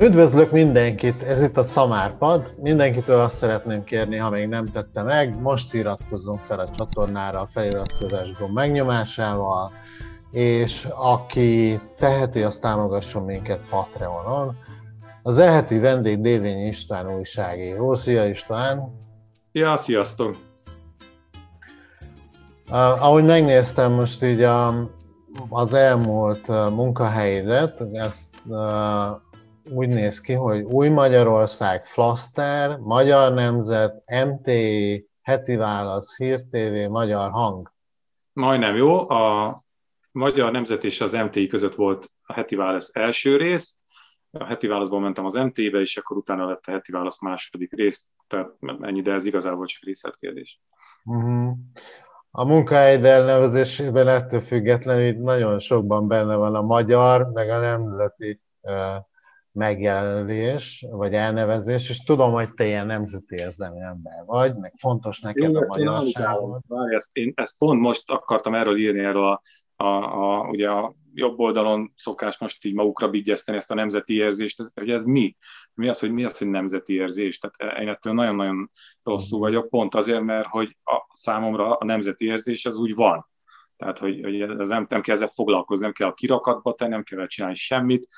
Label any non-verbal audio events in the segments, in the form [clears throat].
Üdvözlök mindenkit, ez itt a Szamárpad. Mindenkitől azt szeretném kérni, ha még nem tette meg, most iratkozzunk fel a csatornára a feliratkozás gomb megnyomásával, és aki teheti, azt támogasson minket Patreonon. Az elheti vendég Dévény István újságíró. Szia István! Ja, sziasztok! Uh, ahogy megnéztem most így a, az elmúlt uh, munkahelyedet, ezt uh, úgy néz ki, hogy Új Magyarország, Flaster, Magyar Nemzet, MTI, Heti Válasz, Hír TV, Magyar Hang. Majdnem jó. A Magyar Nemzet és az MTI között volt a Heti Válasz első rész, a heti válaszból mentem az MT-be, és akkor utána lett a heti válasz második rész, tehát ennyi, de ez igazából csak részletkérdés. Uh-huh. A munkahely elnevezésében ettől függetlenül nagyon sokban benne van a magyar, meg a nemzeti uh, megjelölés, vagy elnevezés, és tudom, hogy te ilyen nemzeti érzelmi ember vagy, meg fontos neked Jó, a magyarság. Ezt, én ezt pont most akartam erről írni, erről a, a, a, ugye a jobb oldalon szokás most így magukra vigyeszteni ezt a nemzeti érzést, ez, hogy ez mi? Mi az, hogy mi az, hogy nemzeti érzés? Tehát én ettől nagyon-nagyon rosszul vagyok, pont azért, mert hogy a számomra a nemzeti érzés az úgy van. Tehát, hogy, hogy ez nem, nem kell ezzel foglalkozni, nem kell a kirakatba tenni, nem kell csinálni semmit,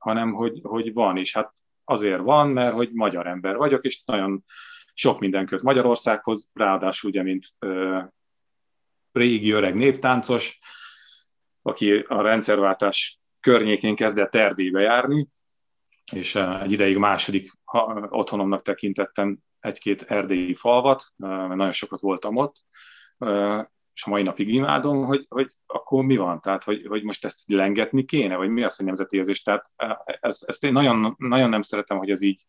hanem hogy, hogy van, és hát azért van, mert hogy magyar ember vagyok, és nagyon sok minden köt Magyarországhoz, ráadásul ugye, mint ö, régi öreg néptáncos, aki a rendszerváltás környékén kezdett Erdélybe járni, és egy ideig második otthonomnak tekintettem egy-két erdélyi falvat, nagyon sokat voltam ott, és a mai napig imádom, hogy, hogy akkor mi van, tehát hogy, hogy most ezt lengetni kéne, vagy mi az, hogy nemzeti érzés. Tehát ezt, ezt én nagyon, nagyon nem szeretem, hogy ez így,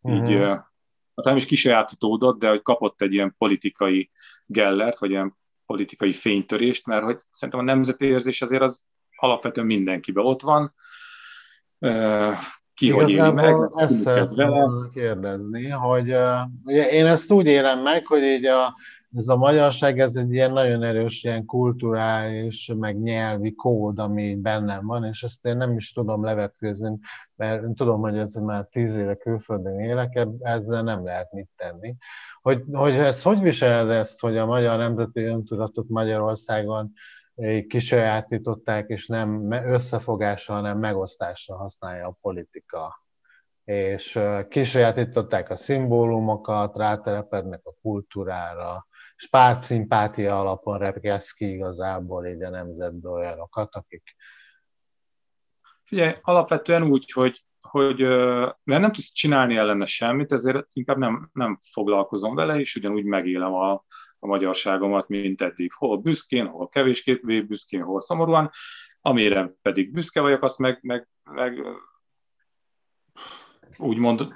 uh-huh. így hát nem is kisajátítódott, de hogy kapott egy ilyen politikai gellert, vagy ilyen politikai fénytörést, mert hogy szerintem a nemzeti érzés azért az alapvetően mindenkiben ott van. Ki hogy éli meg, ezt szeretném kérdezni, hogy ugye én ezt úgy élem meg, hogy így a, ez a magyarság, ez egy ilyen nagyon erős ilyen kulturális, meg nyelvi kód, ami bennem van, és ezt én nem is tudom levetkőzni, mert tudom, hogy ez már tíz éve külföldön élek, ezzel nem lehet mit tenni. Hogy, hogy ez hogy viseled ezt, hogy a magyar nemzeti öntudatot Magyarországon kisajátították, és nem összefogásra, hanem megosztásra használja a politika? és kisajátították a szimbólumokat, rátelepednek a kultúrára, és pártszimpátia alapon repkedsz ki igazából így a nemzetből olyanokat, akik... Figyelj, alapvetően úgy, hogy, hogy mert nem tudsz csinálni ellene semmit, ezért inkább nem, nem foglalkozom vele, és ugyanúgy megélem a, a magyarságomat, mint eddig. Hol büszkén, hol kevésképp büszkén, hol szomorúan, amire pedig büszke vagyok, azt meg, meg, meg úgymond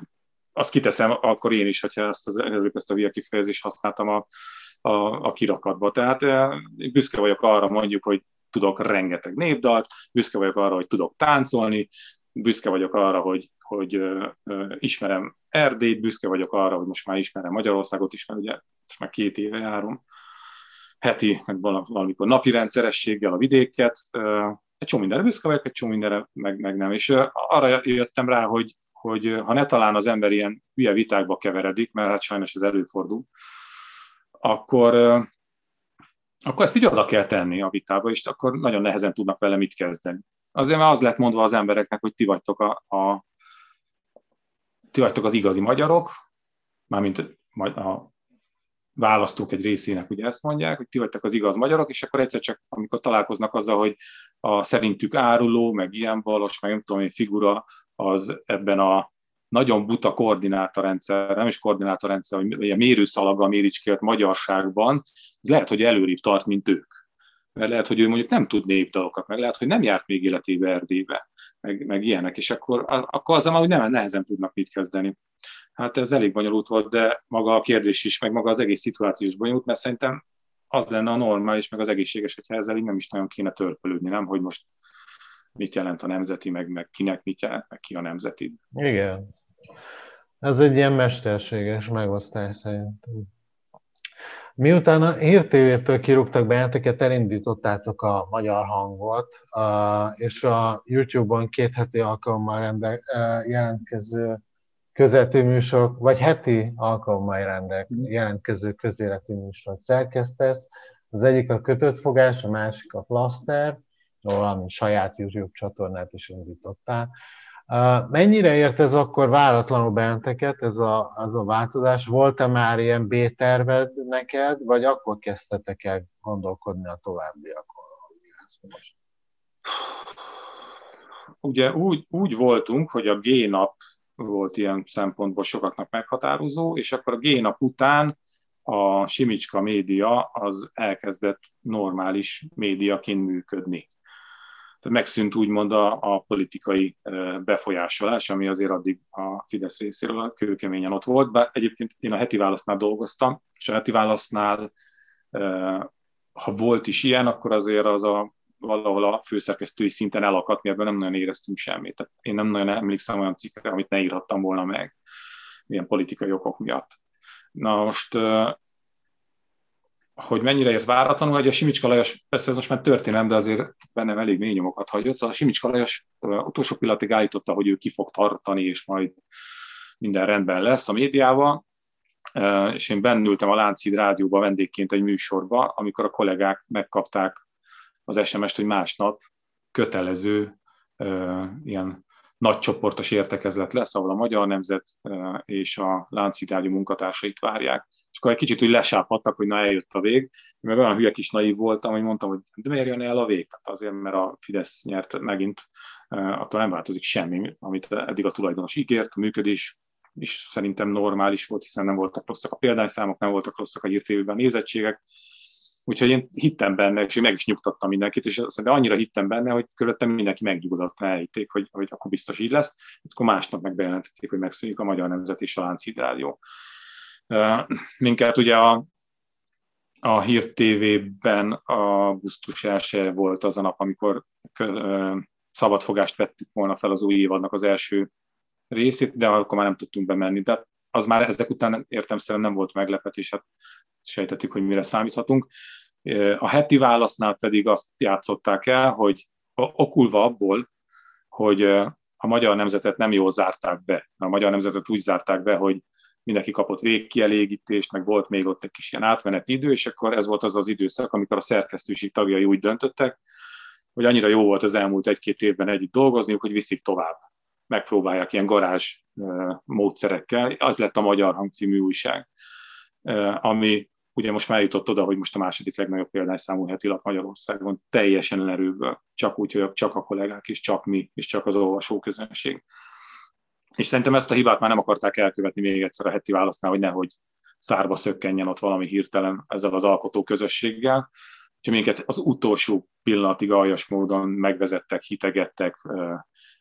azt kiteszem akkor én is, hogyha ezt, az, ezt a via kifejezést használtam a, a, a kirakatba. Tehát eh, büszke vagyok arra mondjuk, hogy tudok rengeteg népdalt, büszke vagyok arra, hogy tudok táncolni, büszke vagyok arra, hogy, hogy uh, uh, ismerem Erdélyt, büszke vagyok arra, hogy most már ismerem Magyarországot is, mert ugye most már két éve járom heti, meg valamikor napi rendszerességgel a vidéket. Egy csomó mindenre büszke vagyok, egy csomó mindenre meg, meg nem. És arra jöttem rá, hogy, hogy ha ne talán az ember ilyen hülye vitákba keveredik, mert hát sajnos ez előfordul, akkor, akkor ezt így oda kell tenni a vitába, és akkor nagyon nehezen tudnak vele mit kezdeni. Azért mert az lett mondva az embereknek, hogy ti vagytok, a, a, ti vagytok az igazi magyarok, mármint a választók egy részének ugye ezt mondják, hogy ti vagytok az igaz magyarok, és akkor egyszer csak, amikor találkoznak azzal, hogy a szerintük áruló, meg ilyen balos, meg nem tudom én figura, az ebben a nagyon buta koordinátorrendszer, nem is koordinátorrendszer, vagy a mérőszalaggal méricskélt magyarságban, ez lehet, hogy előrébb tart, mint ők. Mert lehet, hogy ő mondjuk nem tud népdalokat, meg lehet, hogy nem járt még életébe Erdélybe, meg, meg ilyenek, és akkor, akkor azzal hogy nem, nehezen tudnak mit kezdeni. Hát ez elég bonyolult volt, de maga a kérdés is, meg maga az egész szituáció is bonyolult, mert szerintem az lenne a normális, meg az egészséges, hogyha ezzel így nem is nagyon kéne törpölődni, nem, hogy most mit jelent a nemzeti, meg, meg kinek mit jelent, meg ki a nemzeti. Igen, ez egy ilyen mesterséges megosztás szerintem. Miután a Hír TV-től kirúgtak benneteket, elindítottátok a magyar hangot, és a YouTube-on két heti alkalommal rende, jelentkező közéleti műsorok, vagy heti alkalommal rendek, jelentkező közéleti műsorok szerkesztesz. Az egyik a kötött fogás, a másik a Flaster, valami saját YouTube csatornát is indítottál. Mennyire ért ez akkor váratlanul benneteket, ez a, az a változás? Volt-e már ilyen B-terved neked, vagy akkor kezdtetek el gondolkodni a továbbiakon? Ugye úgy, úgy voltunk, hogy a G-nap volt ilyen szempontból sokaknak meghatározó, és akkor a G-nap után a Simicska média az elkezdett normális médiaként működni. Megszűnt úgymond a, a politikai befolyásolás, ami azért addig a Fidesz részéről kőkeményen ott volt, bár egyébként én a heti válasznál dolgoztam, és a heti válasznál, ha volt is ilyen, akkor azért az a valahol a főszerkesztői szinten elakadt, mi ebből nem nagyon éreztünk semmit. Tehát én nem nagyon emlékszem olyan cikkre, amit ne írhattam volna meg, ilyen politikai okok miatt. Na most hogy mennyire ért váratlanul, hogy a Simicska Lajos, persze ez most már történelem, de azért bennem elég mély nyomokat hagyott, szóval a Simicska Lajos utolsó pillanatig állította, hogy ő ki fog tartani, és majd minden rendben lesz a médiával, és én bennültem a Lánchíd rádióba vendégként egy műsorba, amikor a kollégák megkapták az SMS-t, hogy másnap kötelező ilyen nagy csoportos értekezlet lesz, ahol a Magyar Nemzet és a Lánchíd munkatársait várják. És akkor egy kicsit úgy lesápadtak, hogy na eljött a vég, mert olyan hülye kis naív voltam, hogy mondtam, hogy de miért jön el a vég? Tehát azért, mert a Fidesz nyert megint, attól nem változik semmi, amit eddig a tulajdonos ígért, a működés is szerintem normális volt, hiszen nem voltak rosszak a példányszámok, nem voltak rosszak a hírtévében nézettségek, Úgyhogy én hittem benne, és meg is nyugtattam mindenkit, és de annyira hittem benne, hogy körülöttem mindenki megnyugodott, elhitték, hogy, hogy akkor biztos így lesz. Akkor másnap megbejelentették, hogy megszűnik a Magyar Nemzet és a Lánchíd Rádió. Minket ugye a, a Hír TV-ben augusztus 1 volt az a nap, amikor szabadfogást vettük volna fel az új évadnak az első részét, de akkor már nem tudtunk bemenni. De az már ezek után értem nem volt meglepetés, hát sejtettük, hogy mire számíthatunk. A heti válasznál pedig azt játszották el, hogy okulva abból, hogy a magyar nemzetet nem jól zárták be. A magyar nemzetet úgy zárták be, hogy mindenki kapott végkielégítést, meg volt még ott egy kis ilyen átmeneti idő, és akkor ez volt az az időszak, amikor a szerkesztőség tagjai úgy döntöttek, hogy annyira jó volt az elmúlt egy-két évben együtt dolgozniuk, hogy viszik tovább. Megpróbálják ilyen garázs módszerekkel. Az lett a Magyar Hang című újság, ami ugye most már jutott oda, hogy most a második legnagyobb példányszámú heti lap Magyarországon teljesen lerőből, csak úgy, hogy csak a kollégák és csak mi, és csak az olvasóközönség. És szerintem ezt a hibát már nem akarták elkövetni még egyszer a heti választnál, hogy nehogy szárba szökkenjen ott valami hirtelen ezzel az alkotó közösséggel. Úgyhogy minket az utolsó pillanatig aljas módon megvezettek, hitegettek,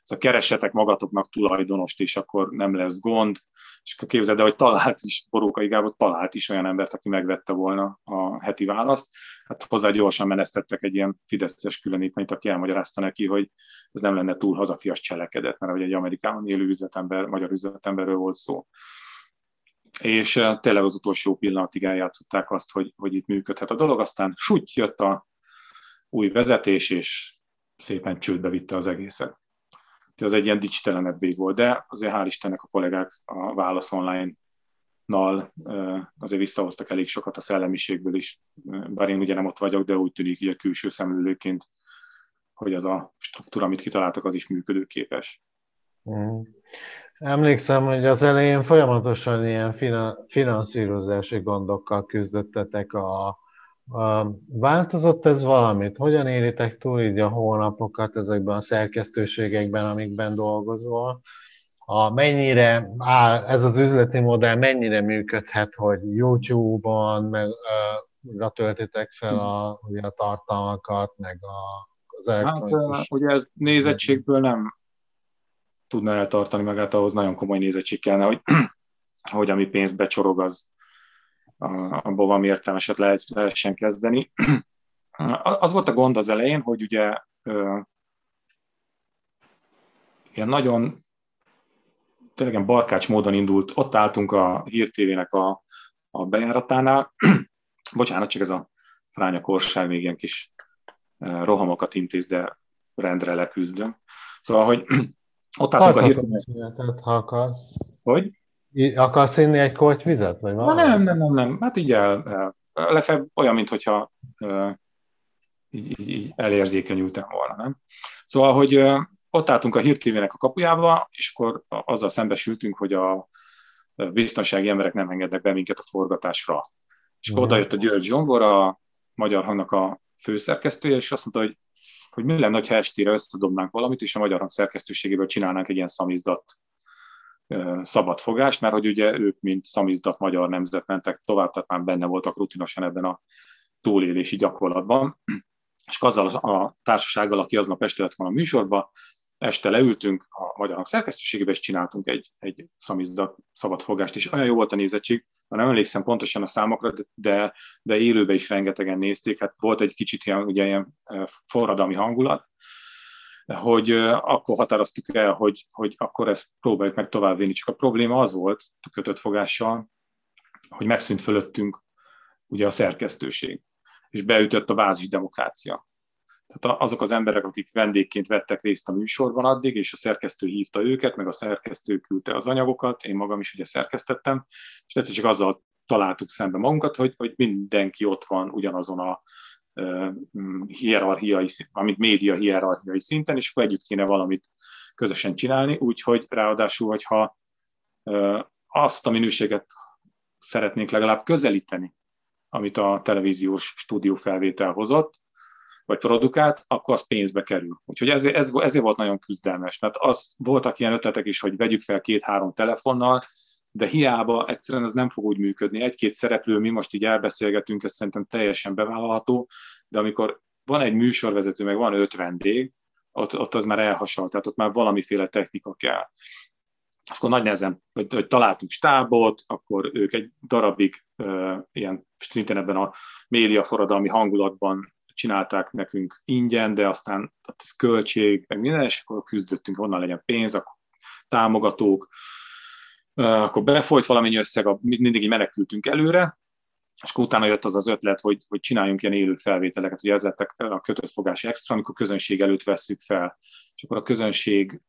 a keresetek magatoknak tulajdonost, és akkor nem lesz gond. És akkor képzeld el, hogy talált is, Borókai Gábor talált is olyan embert, aki megvette volna a heti választ. Hát hozzá gyorsan menesztettek egy ilyen fideszes különítményt, aki elmagyarázta neki, hogy ez nem lenne túl hazafias cselekedet, mert hogy egy Amerikában élő üzletember, magyar üzletemberről volt szó és eh, tényleg az utolsó pillanatig eljátszották azt, hogy, hogy itt működhet a dolog, aztán súgy jött a új vezetés, és szépen csődbe vitte az egészet. Az egy ilyen dicstelenebb vég volt, de azért hál' Istennek a kollégák a Válasz online nal azért visszahoztak elég sokat a szellemiségből is, bár én ugye nem ott vagyok, de úgy tűnik hogy a külső szemlélőként, hogy az a struktúra, amit kitaláltak, az is működőképes. Mm. Emlékszem, hogy az elején folyamatosan ilyen finanszírozási gondokkal küzdöttetek. A, változott ez valamit? Hogyan éritek túl így a hónapokat ezekben a szerkesztőségekben, amikben dolgozol? A, mennyire áll ez az üzleti modell, mennyire működhet, hogy YouTube-on meg, uh, töltitek fel a, ugye a tartalmakat, meg a, az elektronikus... Hát, ugye ez nézettségből nem tudna eltartani magát, ahhoz nagyon komoly nézettség kellene, hogy, [clears throat] hogy ami pénzt becsorog, az abból valami értelmeset lehet, lehessen kezdeni. [clears throat] Az volt a gond az elején, hogy ugye ilyen nagyon tényleg barkács módon indult, ott álltunk a hírtévének a, a bejáratánál, [clears throat] Bocsánat, csak ez a fránya korság még ilyen kis rohamokat intéz, de rendre leküzdöm. Szóval, hogy [clears throat] ott álltunk a hirtelen... ha akarsz. Hogy? Akarsz inni egy korty vizet? Vagy Na, nem, nem, nem, nem. Hát így el, el lefelé olyan, mintha így, így, így elérzékenyültem volna, nem? Szóval, hogy ott álltunk a hírtévének a kapujába, és akkor azzal szembesültünk, hogy a biztonsági emberek nem engednek be minket a forgatásra. És akkor oda jött a György Zsombor, a Magyar Hangnak a főszerkesztője, és azt mondta, hogy, hogy mi lenne, ha estére összedobnánk valamit, és a Magyar Hang szerkesztőségéből csinálnánk egy ilyen szamizdat szabadfogást, mert hogy ugye ők, mint szamizdat magyar nemzet mentek tovább, tehát már benne voltak rutinosan ebben a túlélési gyakorlatban. És azzal a társasággal, aki aznap este lett volna a műsorba, este leültünk a Magyarnak szerkesztőségébe, és csináltunk egy, egy szamizdat szabadfogást, és olyan jó volt a nézettség, nem emlékszem pontosan a számokra, de, de élőben is rengetegen nézték, hát volt egy kicsit ilyen, ugye, ilyen forradalmi hangulat, hogy akkor határoztuk el, hogy, hogy akkor ezt próbáljuk meg továbbvinni. Csak a probléma az volt a kötött fogással, hogy megszűnt fölöttünk ugye a szerkesztőség, és beütött a bázis demokrácia. Tehát azok az emberek, akik vendégként vettek részt a műsorban addig, és a szerkesztő hívta őket, meg a szerkesztő küldte az anyagokat, én magam is ugye szerkesztettem, és egyszer csak azzal találtuk szembe magunkat, hogy, hogy mindenki ott van ugyanazon a hierarchiai, amit média hierarchiai szinten, és akkor együtt kéne valamit közösen csinálni, úgyhogy ráadásul, hogyha azt a minőséget szeretnénk legalább közelíteni, amit a televíziós stúdió felvétel hozott, vagy produkált, akkor az pénzbe kerül. Úgyhogy ezért, ez, ezért volt nagyon küzdelmes, mert az voltak ilyen ötletek is, hogy vegyük fel két-három telefonnal, de hiába egyszerűen ez nem fog úgy működni. Egy-két szereplő, mi most így elbeszélgetünk, ez szerintem teljesen bevállalható, de amikor van egy műsorvezető, meg van öt vendég, ott, ott az már elhasonl, tehát ott már valamiféle technika kell. És akkor nagy nehezen, hogy, hogy találtunk stábot, akkor ők egy darabig uh, ilyen szintén ebben a média forradalmi hangulatban csinálták nekünk ingyen, de aztán ez költség, meg minden, és akkor küzdöttünk, honnan legyen pénz, akkor támogatók, akkor befolyt valamennyi összeg, mindig így menekültünk előre, és akkor utána jött az az ötlet, hogy, hogy csináljunk ilyen élő felvételeket, hogy ez lettek a kötött fogás extra, amikor közönség előtt vesszük fel, és akkor a közönség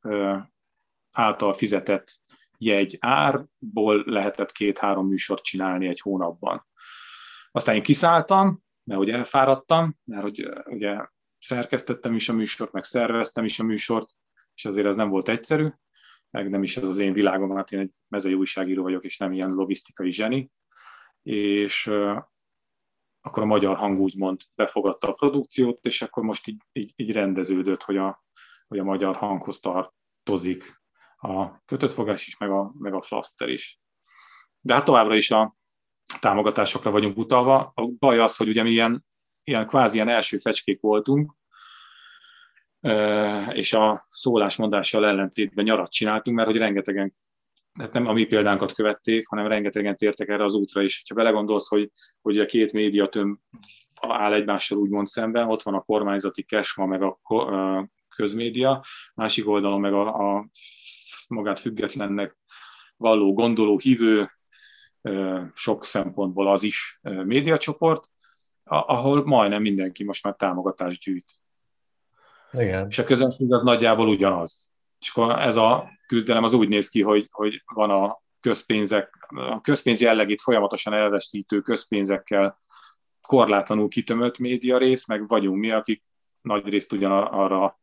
által fizetett jegy árból lehetett két-három műsort csinálni egy hónapban. Aztán én kiszálltam, mert hogy elfáradtam, mert hogy ugye szerkesztettem is a műsort, meg szerveztem is a műsort, és azért ez nem volt egyszerű, meg nem is ez az én világom, mert én egy mezei újságíró vagyok, és nem ilyen logisztikai zseni, és akkor a magyar hang úgymond befogadta a produkciót, és akkor most így, így, így rendeződött, hogy a, hogy a magyar hanghoz tartozik a kötött fogás is, meg a, meg a flaster is. De hát továbbra is a támogatásokra vagyunk utalva. A baj az, hogy ugye mi ilyen, ilyen kvázi ilyen első fecskék voltunk, és a szólásmondással ellentétben nyarat csináltunk, mert hogy rengetegen, hát nem a mi példánkat követték, hanem rengetegen tértek erre az útra is. Ha belegondolsz, hogy, hogy a két médiatöm áll egymással úgymond szemben, ott van a kormányzati kesma, meg a közmédia, másik oldalon meg a, a magát függetlennek valló, gondoló, hívő, sok szempontból az is médiacsoport, ahol majdnem mindenki most már támogatást gyűjt. Igen. És a közönség az nagyjából ugyanaz. És akkor ez a küzdelem az úgy néz ki, hogy, hogy van a közpénzek, a közpénz jellegét folyamatosan elveszítő közpénzekkel korlátlanul kitömött média rész, meg vagyunk mi, akik nagy részt ugyan arra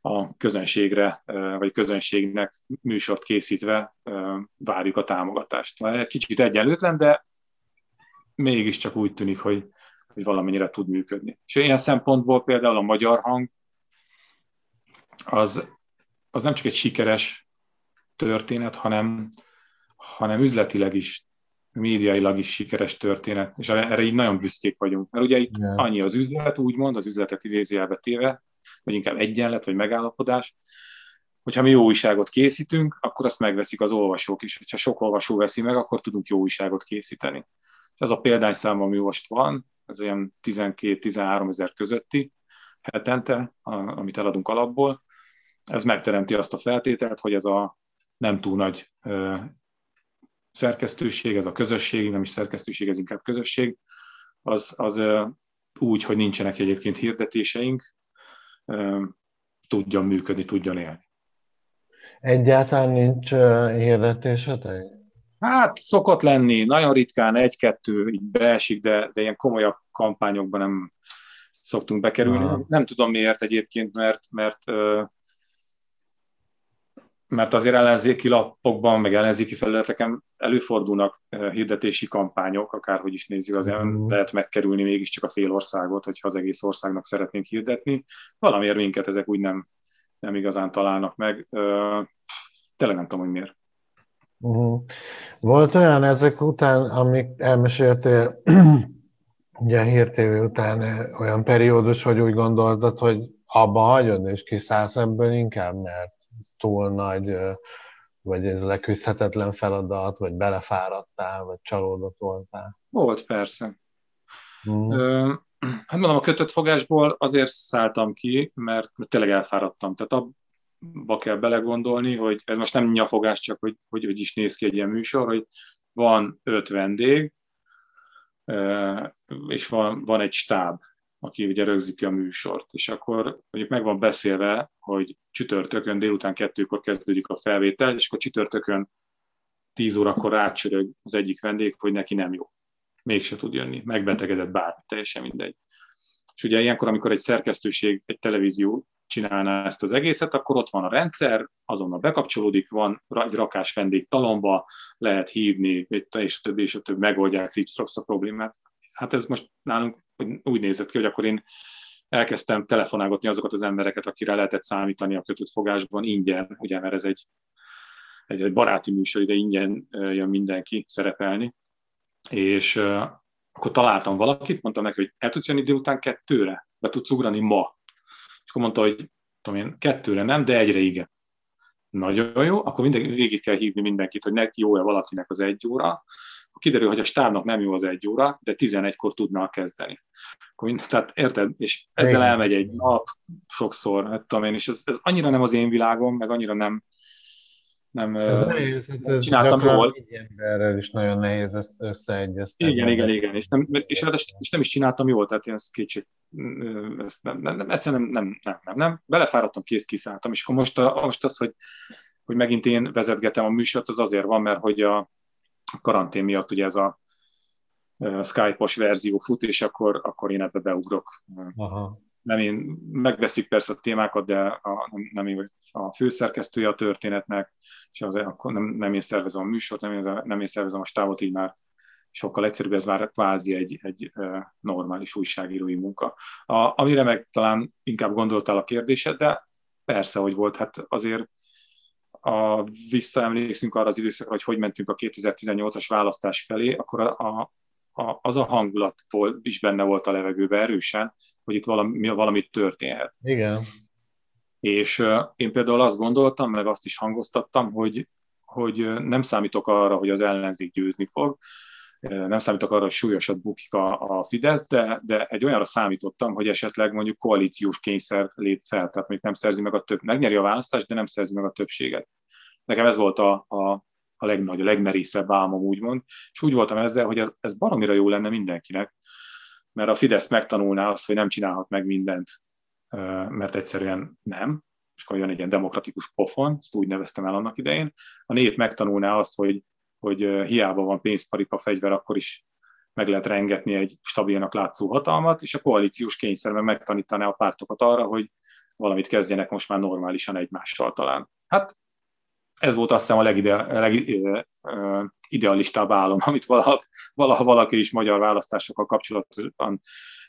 a közönségre, vagy közönségnek műsort készítve várjuk a támogatást. Kicsit egyenlőtlen, de mégiscsak úgy tűnik, hogy, hogy valamennyire tud működni. És ilyen szempontból például a magyar hang az, az nem csak egy sikeres történet, hanem, hanem üzletileg is, médiailag is sikeres történet, és erre így nagyon büszkék vagyunk. Mert ugye itt yeah. annyi az üzlet, úgymond, az üzletet idézőjelbe téve, vagy inkább egyenlet, vagy megállapodás, hogyha mi jó újságot készítünk, akkor azt megveszik az olvasók is. Hogyha sok olvasó veszi meg, akkor tudunk jó újságot készíteni. És az a példányszám, ami most van, az olyan 12-13 ezer közötti hetente, amit eladunk alapból, ez megteremti azt a feltételt, hogy ez a nem túl nagy szerkesztőség, ez a közösség, nem is szerkesztőség, ez inkább közösség, az, az úgy, hogy nincsenek egyébként hirdetéseink, tudjon működni, tudjon élni. Egyáltalán nincs hirdetésetek? Hát szokott lenni, nagyon ritkán egy-kettő így beesik, de, de ilyen komolyabb kampányokban nem szoktunk bekerülni. Nem, nem tudom miért egyébként, mert, mert mert azért ellenzéki lapokban, meg ellenzéki felületeken előfordulnak hirdetési kampányok, akárhogy is nézzük, azért mm. lehet megkerülni mégiscsak a fél országot, hogyha az egész országnak szeretnénk hirdetni. Valamiért minket ezek úgy nem, nem igazán találnak meg. Tényleg nem tudom, hogy miért. Uh-huh. Volt olyan ezek után, amik elmeséltél, [clears throat] ugye a hírtévé után olyan periódus, hogy úgy gondoltad, hogy abba hagyod, és kiszállsz ebből inkább, mert túl nagy, vagy ez leküzdhetetlen feladat, vagy belefáradtál, vagy csalódott voltál? Volt, persze. Ö, hát mondom, a kötött fogásból azért szálltam ki, mert, mert tényleg elfáradtam. Tehát abba kell belegondolni, hogy ez most nem nyafogás, csak hogy, hogy, hogy is néz ki egy ilyen műsor, hogy van öt vendég, és van, van egy stáb, aki ugye rögzíti a műsort, és akkor mondjuk meg van beszélve, hogy csütörtökön délután kettőkor kezdődik a felvétel, és akkor csütörtökön 10 órakor rácsörög az egyik vendég, hogy neki nem jó. Mégse tud jönni, megbetegedett bármi, teljesen mindegy. És ugye ilyenkor, amikor egy szerkesztőség, egy televízió csinálná ezt az egészet, akkor ott van a rendszer, azonnal bekapcsolódik, van egy rakás vendég talomba, lehet hívni, és a többi, és a többi megoldják Ripstrops a problémát. Hát ez most nálunk úgy nézett ki, hogy akkor én elkezdtem telefonálgatni azokat az embereket, akire lehetett számítani a kötött fogásban ingyen, ugye, mert ez egy, egy, egy baráti műsor, ide ingyen jön mindenki szerepelni, és uh, akkor találtam valakit, mondtam neki, hogy el tudsz jönni délután kettőre, be tudsz ugrani ma. És akkor mondta, hogy tudom én, kettőre nem, de egyre igen. Nagyon jó, akkor mindig végig kell hívni mindenkit, hogy neki jó-e valakinek az egy óra, kiderül, hogy a stábnak nem jó az egy óra, de 11-kor tudna kezdeni. Akkor mind, tehát érted? És ezzel Igen. elmegy egy nap, sokszor, hát tudom én, és ez, ez annyira nem az én világom, meg annyira nem, nem ez nehéz, hát ez csináltam jól. emberrel is nagyon nehéz ezt összeegyeztetni. Igen, igen, igen, és nem, és, és nem is csináltam jól, tehát én ezt kétség, ezt nem, nem, nem, egyszerűen nem, nem, nem, nem, nem, belefáradtam, kész kiszálltam, és akkor most, a, most az, hogy, hogy megint én vezetgetem a műsort, az azért van, mert hogy a, karantén miatt ugye ez a Skype-os verzió fut, és akkor, akkor én ebbe beugrok. Aha. Nem én, megbeszik persze a témákat, de a, nem én a főszerkesztője a történetnek, és az, akkor nem, nem én szervezem a műsort, nem én, nem én szervezem a stávot, így már sokkal egyszerűbb, ez már kvázi egy, egy normális újságírói munka. A, amire meg talán inkább gondoltál a kérdésed, de persze, hogy volt, hát azért a, visszaemlékszünk arra az időszakra, hogy hogy mentünk a 2018-as választás felé, akkor a, a, a, az a hangulat volt, is benne volt a levegőben erősen, hogy itt valami, valami történhet. Igen. És uh, én például azt gondoltam, meg azt is hangoztattam, hogy, hogy nem számítok arra, hogy az ellenzék győzni fog, nem számítok arra, hogy súlyosat bukik a, a Fidesz, de, de egy olyanra számítottam, hogy esetleg mondjuk koalíciós kényszer lép fel, tehát mondjuk nem szerzi meg a több, megnyeri a választást, de nem szerzi meg a többséget. Nekem ez volt a, a, a legnagy, a legmerészebb álmom, úgymond, és úgy voltam ezzel, hogy ez, ez baromira jó lenne mindenkinek, mert a Fidesz megtanulná azt, hogy nem csinálhat meg mindent, mert egyszerűen nem, és akkor jön egy ilyen demokratikus pofon, ezt úgy neveztem el annak idején. A nép megtanulná azt, hogy hogy hiába van pénzparipa fegyver, akkor is meg lehet rengetni egy stabilnak látszó hatalmat, és a koalíciós kényszerben megtanítaná a pártokat arra, hogy valamit kezdjenek most már normálisan egymással talán. Hát ez volt azt hiszem a legidealistább álom, [laughs] amit valaha, valaha valaki is magyar választásokkal kapcsolatban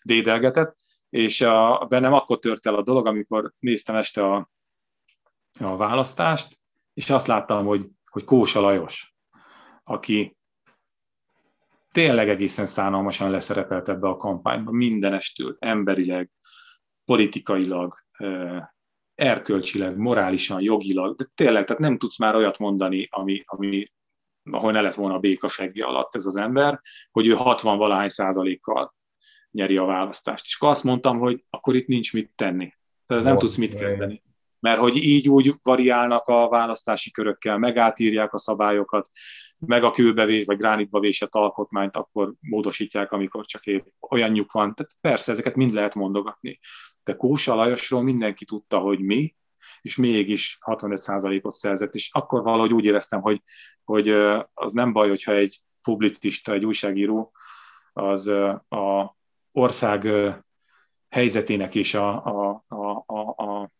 dédelgetett, és a, bennem akkor tört el a dolog, amikor néztem este a, a választást, és azt láttam, hogy, hogy Kósa Lajos, aki tényleg egészen szánalmasan leszerepelt ebbe a kampányba, mindenestől, emberileg, politikailag, erkölcsileg, morálisan, jogilag, de tényleg, tehát nem tudsz már olyat mondani, ami, ami ahol ne lett volna a béka segge alatt ez az ember, hogy ő 60 valahány százalékkal nyeri a választást. És akkor azt mondtam, hogy akkor itt nincs mit tenni. Tehát nem tudsz mit kezdeni mert hogy így úgy variálnak a választási körökkel, megátírják a szabályokat, meg a kőbevés vagy gránitba vésett alkotmányt akkor módosítják, amikor csak épp olyanjuk van. Tehát persze, ezeket mind lehet mondogatni. De Kósa Lajosról mindenki tudta, hogy mi, és mégis 65%-ot szerzett, és akkor valahogy úgy éreztem, hogy, hogy az nem baj, hogyha egy publicista, egy újságíró az a ország helyzetének és a, a, a, a, a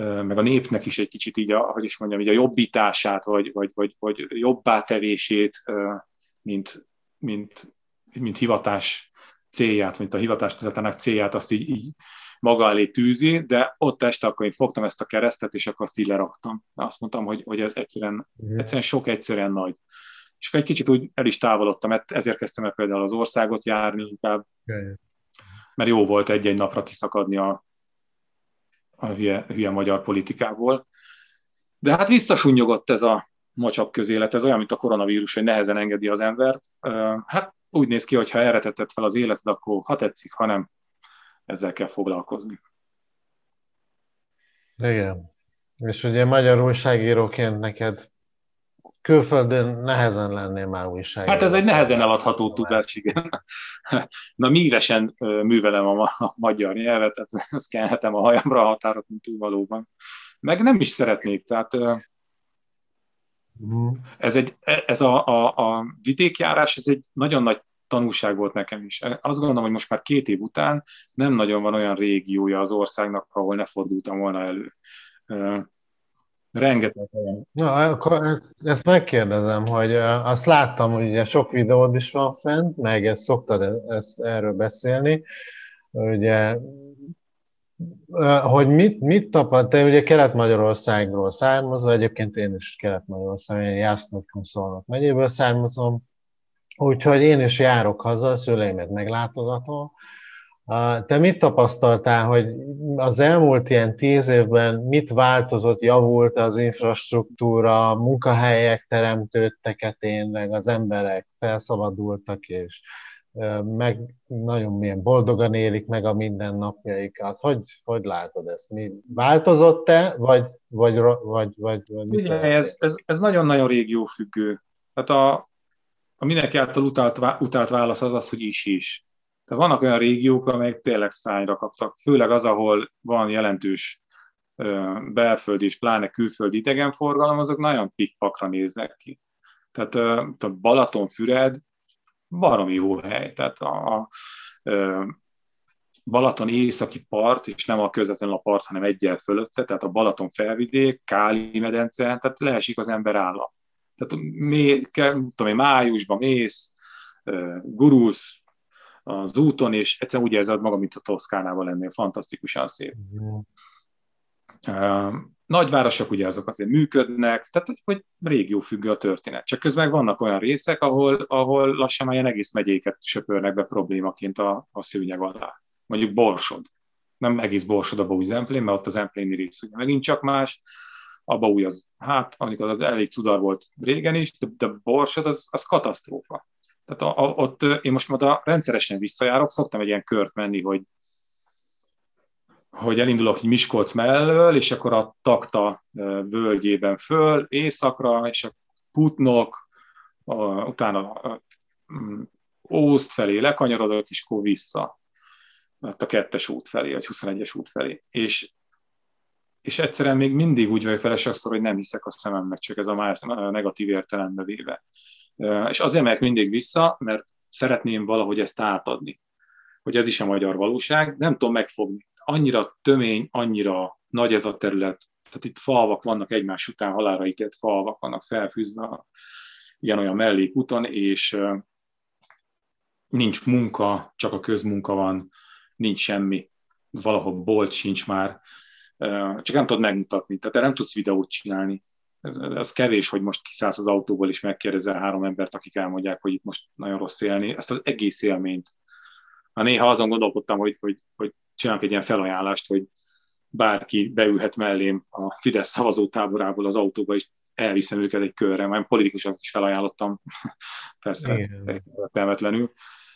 meg a népnek is egy kicsit így, a, hogy is mondjam, így a jobbítását, vagy, vagy, vagy, vagy jobbá tevését, mint, mint, mint hivatás célját, mint a hivatás célját, azt így, így maga elé tűzi, de ott este akkor én fogtam ezt a keresztet, és akkor azt így leraktam. Azt mondtam, hogy, hogy ez egyszerűen, egyszerűen sok, egyszerűen nagy. És akkor egy kicsit úgy el is távolodtam, ezért kezdtem el például az országot járni inkább, mert jó volt egy-egy napra kiszakadni a, a hülye, hülye magyar politikából. De hát visszasunyogott ez a macsak közélet, ez olyan, mint a koronavírus, hogy nehezen engedi az embert. Hát úgy néz ki, hogy ha erre tetted fel az életed, akkor ha tetszik, ha nem, ezzel kell foglalkozni. Igen. És ugye magyar újságíróként neked külföldön nehezen lennél már újságíró. Hát ez egy nehezen eladható tudás, igen. Na mívesen művelem a, a magyar nyelvet, tehát kelhetem a hajamra a határat, mint túlvalóban. Meg nem is szeretnék, tehát mhm. ez, egy, ez a, a, a vidékjárás, ez egy nagyon nagy tanulság volt nekem is. Azt gondolom, hogy most már két év után nem nagyon van olyan régiója az országnak, ahol ne fordultam volna elő. Rengeteg olyan. Na, akkor ezt, ezt megkérdezem, hogy azt láttam, hogy ugye sok videód is van fent, meg ezt szoktad e-, ezt, erről beszélni, ugye hogy mit, mit tapad, te ugye Kelet-Magyarországról származol, egyébként én is Kelet-Magyarország, én Jászlókon Szolnok megyéből származom, Úgyhogy én is járok haza, a szüleimet meglátogatom. Te mit tapasztaltál, hogy az elmúlt ilyen tíz évben mit változott, javult az infrastruktúra, munkahelyek teremtődtek-e tényleg, az emberek felszabadultak, és meg nagyon milyen boldogan élik meg a mindennapjaikat. Hogy, hogy látod ezt? Mi változott-e, vagy, vagy, vagy, vagy, vagy Ugye, ez, ez, ez nagyon-nagyon régiófüggő. Tehát a, a mindenki által utált, utált válasz az az, hogy is-is. Tehát vannak olyan régiók, amelyek tényleg szányra kaptak, főleg az, ahol van jelentős belföldi és pláne külföldi idegenforgalom, azok nagyon pikpakra néznek ki. Tehát a Balaton-Füred baromi jó hely. Tehát a, a Balaton északi part, és nem a közvetlenül a part, hanem egyel fölötte, tehát a Balaton felvidék, Káli medence, tehát leesik az ember állam. Tehát mé, tudom májusban mész, gurulsz az úton, és egyszerűen úgy érzed magam, mint a Toszkánával lennél, fantasztikusan szép. Uh, nagyvárosok ugye azok azért működnek, tehát hogy régió függő a történet. Csak közben vannak olyan részek, ahol, ahol lassan már ilyen egész megyéket söpörnek be problémaként a, a szőnyeg alá. Mondjuk Borsod. Nem egész Borsod a Búj-Zemplén, mert ott az Empléni rész ugye megint csak más, a új az, hát amikor az elég cudar volt régen is, de, de Borsod az, az katasztrófa. Tehát a, a, ott én most majd a rendszeresen visszajárok, szoktam egy ilyen kört menni, hogy hogy elindulok Miskolc mellől, és akkor a Takta völgyében föl, északra, és a Putnok, a, utána a, mm, Ószt felé lekanyarodok, és akkor vissza. A kettes út felé, vagy 21-es út felé. És és egyszerűen még mindig úgy vagyok vele sokszor, hogy nem hiszek a szememnek, csak ez a más negatív értelembe véve. És azért megyek mindig vissza, mert szeretném valahogy ezt átadni, hogy ez is a magyar valóság, nem tudom megfogni. Annyira tömény, annyira nagy ez a terület, tehát itt falvak vannak egymás után, halára ítélt falvak vannak felfűzve ilyen-olyan mellékúton, és nincs munka, csak a közmunka van, nincs semmi, valahol bolt sincs már, csak nem tudod megmutatni, tehát erre nem tudsz videót csinálni. Ez, ez kevés, hogy most kiszállsz az autóból és megkérdezel három embert, akik elmondják, hogy itt most nagyon rossz élni, ezt az egész élményt. Ha néha azon gondolkodtam, hogy, hogy, hogy csinálok egy ilyen felajánlást, hogy bárki beülhet mellém a Fidesz szavazótáborából az autóba, és elviszem őket egy körre, majd politikusok is felajánlottam, [laughs] persze temetlenül,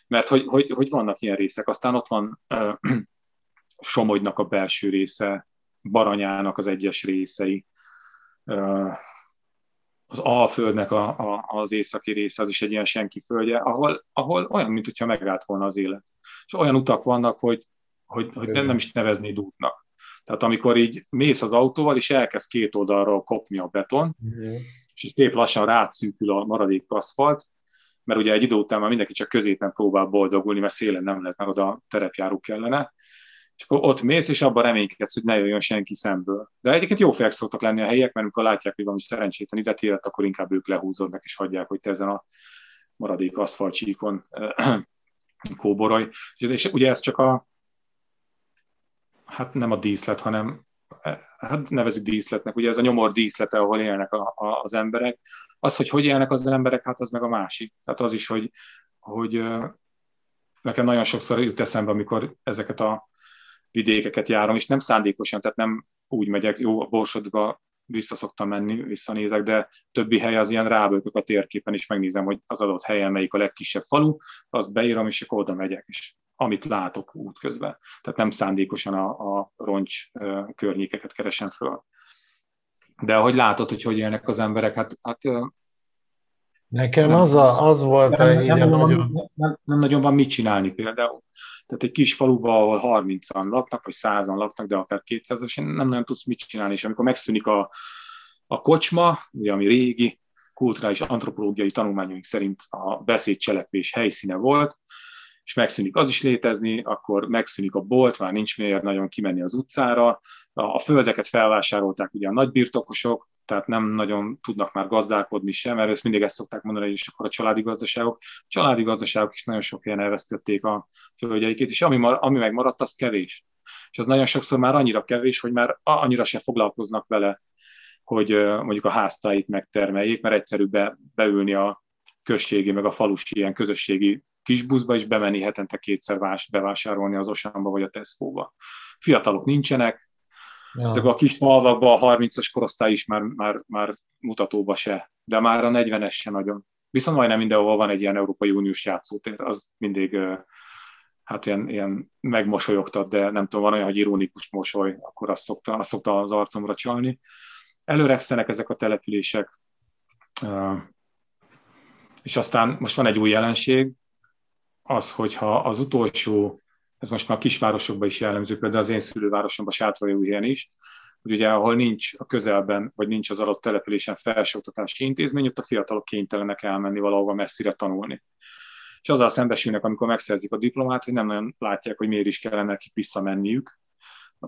mert hogy, hogy, hogy vannak ilyen részek. Aztán ott van uh, [clears throat] Somogynak a belső része, Baranyának az egyes részei, az Alföldnek a, a, az északi része, az is egy ilyen senki földje, ahol, ahol olyan, mintha megállt volna az élet. És olyan utak vannak, hogy, hogy, hogy nem, nem is neveznéd útnak. Tehát amikor így mész az autóval, és elkezd két oldalról kopni a beton, uh-huh. és szép lassan rátszűkül a maradék aszfalt, mert ugye egy idő után már mindenki csak középen próbál boldogulni, mert szélen nem lehet, meg oda terepjáró kellene, és akkor ott mész, és abban reménykedsz, hogy ne jöjjön senki szemből. De egyébként jó fejek szoktak lenni a helyek, mert amikor látják, hogy valami szerencsétlen ide télet, akkor inkább ők lehúzódnak, és hagyják, hogy te ezen a maradék aszfaltcsíkon [clears throat] kóborolj. És ugye ez csak a, hát nem a díszlet, hanem hát nevezük díszletnek, ugye ez a nyomor díszlete, ahol élnek a, a, az emberek. Az, hogy hogy élnek az emberek, hát az meg a másik. Tehát az is, hogy, hogy nekem nagyon sokszor jut eszembe, amikor ezeket a vidékeket járom, és nem szándékosan, tehát nem úgy megyek, jó, a Borsodba vissza szoktam menni, visszanézek, de többi hely az ilyen rábölkök a térképen, és megnézem, hogy az adott helyen melyik a legkisebb falu, azt beírom, és akkor oda megyek, és amit látok útközben. Tehát nem szándékosan a, a roncs környékeket keresem föl. De ahogy látod, hogy hogy élnek az emberek, hát, hát Nekem nem, az, a, az volt nem, nem, nem, nagyon... Nem, nem, nem nagyon van mit csinálni például. Tehát egy kis faluban, ahol 30-an laknak, vagy 100-an laknak, de akár 200 nem nagyon tudsz mit csinálni. És amikor megszűnik a, a kocsma, ugye, ami régi, kulturális antropológiai tanulmányaink szerint a beszédcselekvés helyszíne volt, és megszűnik az is létezni, akkor megszűnik a bolt, már nincs miért nagyon kimenni az utcára, a földeket felvásárolták ugye a nagybirtokosok, tehát nem nagyon tudnak már gazdálkodni sem, mert ezt mindig ezt szokták mondani, hogy is akkor a családi gazdaságok. A családi gazdaságok is nagyon sok helyen elvesztették a földjeiket, és ami, ami megmaradt, az kevés. És az nagyon sokszor már annyira kevés, hogy már annyira se foglalkoznak vele, hogy mondjuk a háztáit megtermeljék, mert egyszerűbb be, beülni a községi, meg a falusi ilyen közösségi kisbuszba, és bemenni hetente kétszer vás, bevásárolni az Osamba vagy a Tesco-ba. Fiatalok nincsenek, ja. ezek a kis falvakban a 30-as korosztály is már, már, már mutatóba se, de már a 40-es se nagyon. Viszont majdnem mindenhol van egy ilyen Európai Uniós játszótér, az mindig hát ilyen, ilyen megmosolyogtat, de nem tudom, van olyan, hogy ironikus mosoly, akkor azt szokta, azt szokta az arcomra csalni. Előregszenek ezek a települések, és aztán most van egy új jelenség, az, hogyha az utolsó, ez most már a kisvárosokban is jellemző, például az én szülővárosomban, Sátrajóhelyen is, hogy ugye ahol nincs a közelben, vagy nincs az adott településen felsőoktatási intézmény, ott a fiatalok kénytelenek elmenni valahova messzire tanulni. És azzal szembesülnek, amikor megszerzik a diplomát, hogy nem nagyon látják, hogy miért is kellene nekik visszamenniük,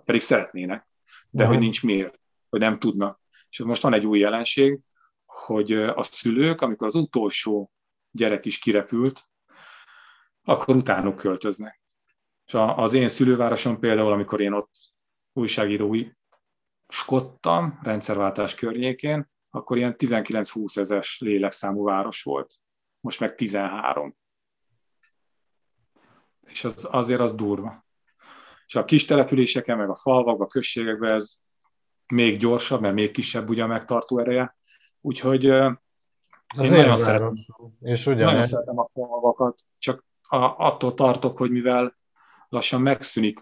pedig szeretnének, de uh-huh. hogy nincs miért, hogy nem tudnak. És most van egy új jelenség, hogy a szülők, amikor az utolsó gyerek is kirepült, akkor utánuk költöznek. És az én szülővárosom például, amikor én ott újságírói skottam, rendszerváltás környékén, akkor ilyen 19-20 ezes lélekszámú város volt. Most meg 13. És az, azért az durva. És a kis településeken, meg a falvakban, a községekben ez még gyorsabb, mert még kisebb ugye a megtartó ereje. Úgyhogy én nagyon szeretem, és nagyon szeretem a falvakat, csak a, attól tartok, hogy mivel lassan megszűnik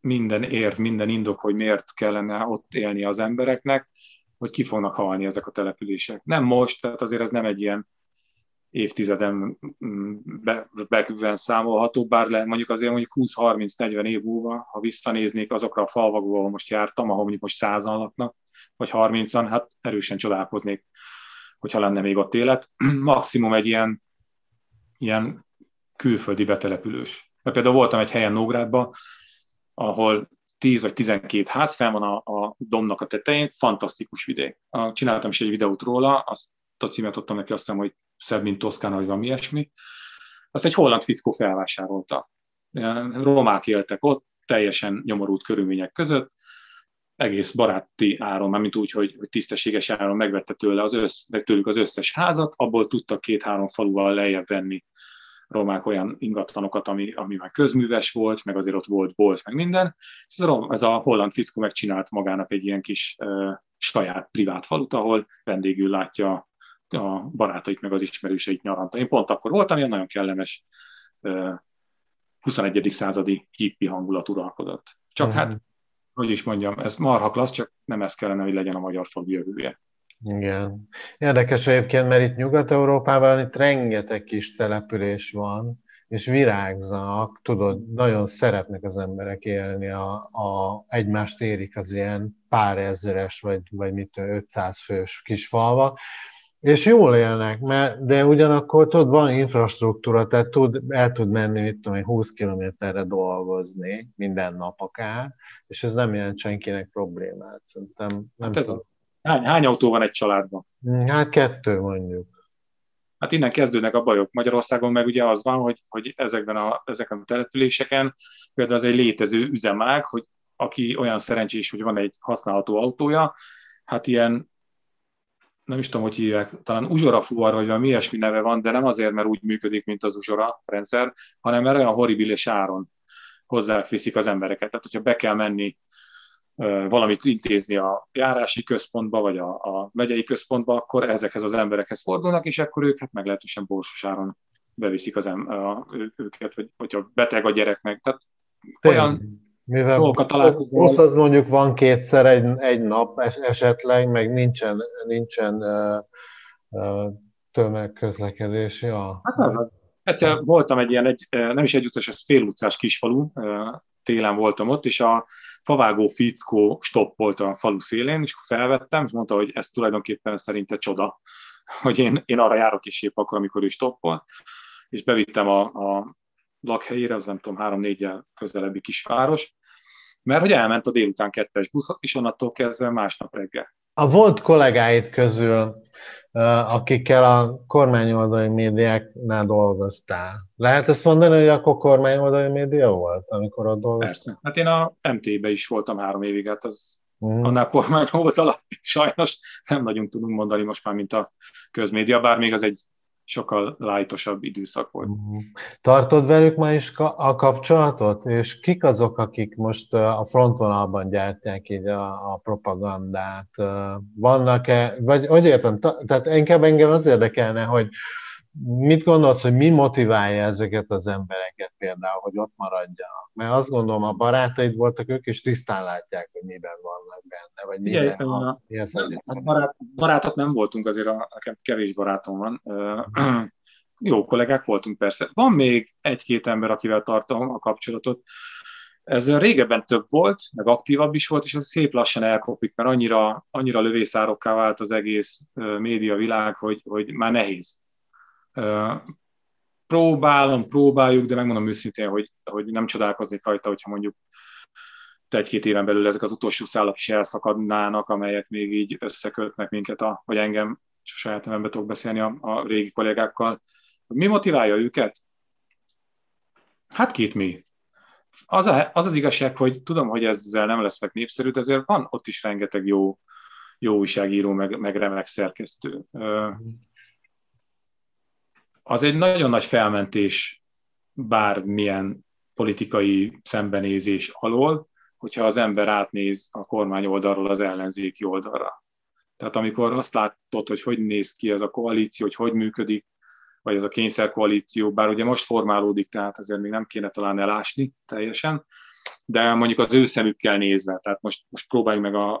minden érv, minden indok, hogy miért kellene ott élni az embereknek, hogy ki fognak halni ezek a települések. Nem most, tehát azért ez nem egy ilyen évtizeden be, be, számolható, bár le, mondjuk azért mondjuk 20-30-40 év múlva, ha visszanéznék azokra a falvakba, ahol most jártam, ahol mondjuk most százan laknak, vagy 30-an, hát erősen csodálkoznék, hogyha lenne még ott élet. [clears throat] Maximum egy ilyen, ilyen külföldi betelepülős. Mert például voltam egy helyen Nógrádban, ahol 10 vagy 12 ház fel van a, a domnak a tetején, fantasztikus vidék. Csináltam is egy videót róla, azt a címet adtam neki, azt hiszem, hogy szebb, mint Toszkána, vagy valami ilyesmi. Azt egy holland fickó felvásárolta. Romák éltek ott, teljesen nyomorult körülmények között, egész baráti áron, mint úgy, hogy, hogy tisztességes áron megvette tőle az össz, tőlük az összes házat, abból tudtak két-három faluval lejjebb venni romák olyan ingatlanokat, ami, ami már közműves volt, meg azért ott volt bolt, meg minden. Ez a, ez a holland fickó megcsinált magának egy ilyen kis uh, saját privát falut, ahol vendégül látja a barátait, meg az ismerőseit nyaranta. Én pont akkor voltam, ilyen nagyon kellemes uh, 21. századi hippi hangulat uralkodott. Csak uh-huh. hát hogy is mondjam, ez marha klassz, csak nem ez kellene, hogy legyen a magyar falu jövője. Igen. Érdekes egyébként, mert itt Nyugat-Európában itt rengeteg kis település van, és virágzanak, tudod, nagyon szeretnek az emberek élni, a, a, egymást érik az ilyen pár ezeres, vagy, vagy mit 500 fős kis falva, és jól élnek, mert, de ugyanakkor tudod, van infrastruktúra, tehát tud, el tud menni, mit tudom 20 kilométerre dolgozni minden nap akár, és ez nem jelent senkinek problémát. Szerintem nem hát tudom. Hány, hány autó van egy családban? Hát kettő mondjuk. Hát innen kezdődnek a bajok. Magyarországon meg ugye az van, hogy, hogy ezekben a, ezeken a településeken például az egy létező üzemág, hogy aki olyan szerencsés, hogy van egy használható autója, hát ilyen nem is tudom, hogy hívják, talán uzsora fuvar, vagy valami ilyesmi neve van, de nem azért, mert úgy működik, mint az uzsora rendszer, hanem mert olyan horribilis áron hozzáfiszik az embereket. Tehát, hogyha be kell menni valamit intézni a járási központba, vagy a, a megyei központba, akkor ezekhez az emberekhez fordulnak, és akkor ők hát meglehetősen borsos áron beviszik az em, a, őket, vagy hogyha beteg a gyerek meg. Tehát olyan mivel dolgokat találkozunk. Busz az mondjuk van kétszer egy, egy nap esetleg, meg nincsen, nincsen uh, uh, tömegközlekedés. Ja. Hát az. Egyszer voltam egy ilyen, egy, nem is egy utcás, ez fél utcás kisfalu, télen voltam ott, és a favágó fickó stoppolt a falu szélén, és felvettem, és mondta, hogy ez tulajdonképpen szerinte csoda, [laughs] hogy én, én arra járok is épp akkor, amikor ő stoppol, és bevittem a, a lakhelyére, az nem tudom, három-négyel közelebbi kisváros, mert hogy elment a délután kettes busz, és onnantól kezdve másnap reggel. A volt kollégáid közül akikkel a kormányoldali médiáknál dolgoztál. Lehet ezt mondani, hogy akkor kormányoldali média volt, amikor ott dolgoztál? Persze. Hát én a MT-be is voltam három évig, hát az mm. annál kormány volt alap, sajnos nem nagyon tudunk mondani most már, mint a közmédia, bár még az egy sokkal lájtosabb időszak volt. Mhm. Tartod velük ma is a kapcsolatot? És kik azok, akik most a frontvonalban gyártják így a, a propagandát? Vannak-e, vagy hogy értem, tehát inkább engem az érdekelne, hogy mit gondolsz, hogy mi motiválja ezeket az embereket például, hogy ott maradjanak? Mert azt gondolom, a barátaid voltak, ők is tisztán látják, hogy miben vannak benne, vagy miben, Igen, a, mi az hát barát, barátok nem voltunk, azért a, nekem kevés barátom van. [clears throat] Jó kollégák voltunk persze. Van még egy-két ember, akivel tartom a kapcsolatot. Ez régebben több volt, meg aktívabb is volt, és az szép lassan elkopik, mert annyira, annyira lövészárokká vált az egész média világ, hogy, hogy már nehéz Próbálom, próbáljuk, de megmondom őszintén, hogy, hogy nem csodálkoznék rajta, hogyha mondjuk egy-két éven belül ezek az utolsó szálak is elszakadnának, amelyek még így összekötnek minket, a, vagy engem, saját nevembe tudok beszélni a, a régi kollégákkal. Mi motiválja őket? Hát két mi. Az, a, az az igazság, hogy tudom, hogy ezzel nem leszek népszerű, de azért van ott is rengeteg jó, jó újságíró, meg, meg remek szerkesztő az egy nagyon nagy felmentés bármilyen politikai szembenézés alól, hogyha az ember átnéz a kormány oldalról az ellenzéki oldalra. Tehát amikor azt látod, hogy hogy néz ki ez a koalíció, hogy hogy működik, vagy ez a kényszerkoalíció, bár ugye most formálódik, tehát azért még nem kéne talán elásni teljesen, de mondjuk az ő szemükkel nézve, tehát most, most próbáljuk meg a,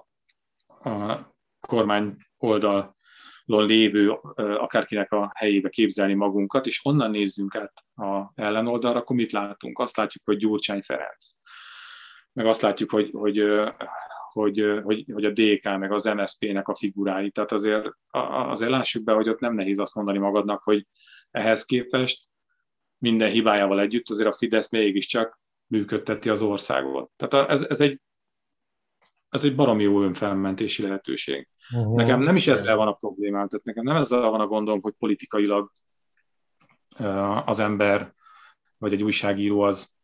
a kormány oldal lévő akárkinek a helyébe képzelni magunkat, és onnan nézzünk át a ellenoldalra, akkor mit látunk? Azt látjuk, hogy Gyurcsány Ferenc. Meg azt látjuk, hogy, hogy, hogy, hogy, hogy a DK, meg az MSZP-nek a figurái. Tehát azért, azért lássuk be, hogy ott nem nehéz azt mondani magadnak, hogy ehhez képest minden hibájával együtt azért a Fidesz mégiscsak működteti az országot. Tehát ez, ez, egy, ez egy baromi jó önfelmentési lehetőség. Uh-huh. Nekem nem is ezzel van a problémám, tehát nekem nem ezzel van a gondom, hogy politikailag az ember, vagy egy újságíró az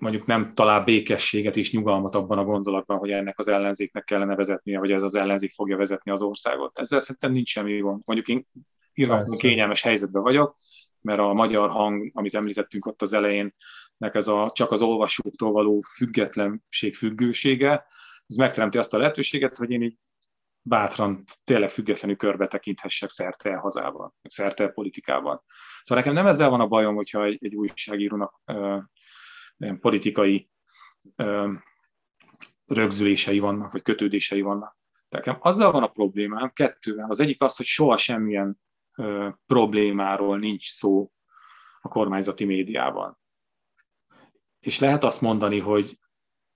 mondjuk nem talál békességet és nyugalmat abban a gondolatban, hogy ennek az ellenzéknek kellene vezetnie, hogy ez az ellenzék fogja vezetni az országot. Ezzel szerintem nincs semmi gond. Mondjuk én írhatom kényelmes helyzetben vagyok, mert a magyar hang, amit említettünk ott az elején, nek ez a, csak az olvasóktól való függetlenség függősége, ez megteremti azt a lehetőséget, hogy én így bátran, tényleg függetlenül körbe tekinthessek szerte hazában, szerte politikában. Szóval nekem nem ezzel van a bajom, hogyha egy, egy újságírónak politikai rögzülései vannak, vagy kötődései vannak. Nekem azzal van a problémám, kettővel. Az egyik az, hogy soha semmilyen ö, problémáról nincs szó a kormányzati médiában. És lehet azt mondani, hogy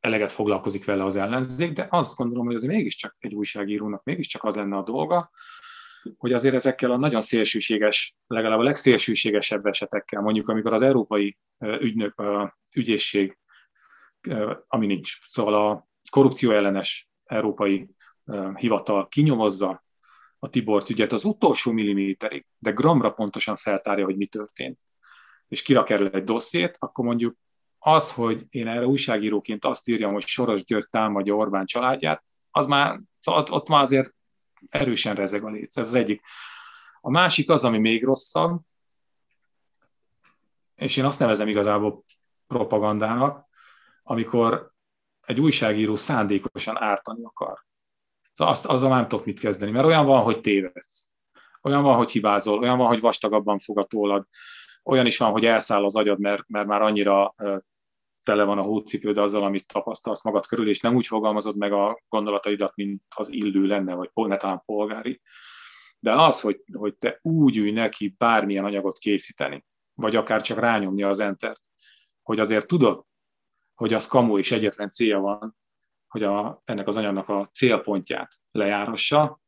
eleget foglalkozik vele az ellenzék, de azt gondolom, hogy azért mégiscsak egy újságírónak mégiscsak az lenne a dolga, hogy azért ezekkel a nagyon szélsőséges, legalább a legszélsőségesebb esetekkel, mondjuk amikor az európai ügynök, ügyészség, ami nincs, szóval a korrupció ellenes európai hivatal kinyomozza a Tibor ügyet az utolsó milliméterig, de gramra pontosan feltárja, hogy mi történt, és kirak erről egy dossziét, akkor mondjuk az, hogy én erre újságíróként azt írjam, hogy Soros György támadja Orbán családját, az már, ott, ott már azért erősen rezeg a léc. Ez az egyik. A másik az, ami még rosszabb, és én azt nevezem igazából propagandának, amikor egy újságíró szándékosan ártani akar. Szóval azt, azzal nem tudok mit kezdeni, mert olyan van, hogy tévedsz. Olyan van, hogy hibázol, olyan van, hogy vastagabban fogatólad, olyan is van, hogy elszáll az agyad, mert, mert már annyira tele van a hócipőd azzal, amit tapasztalsz magad körül, és nem úgy fogalmazod meg a gondolataidat, mint az illő lenne, vagy ne talán polgári. De az, hogy, hogy te úgy ülj neki bármilyen anyagot készíteni, vagy akár csak rányomni az enter, hogy azért tudod, hogy az kamu és egyetlen célja van, hogy a, ennek az anyagnak a célpontját lejárassa,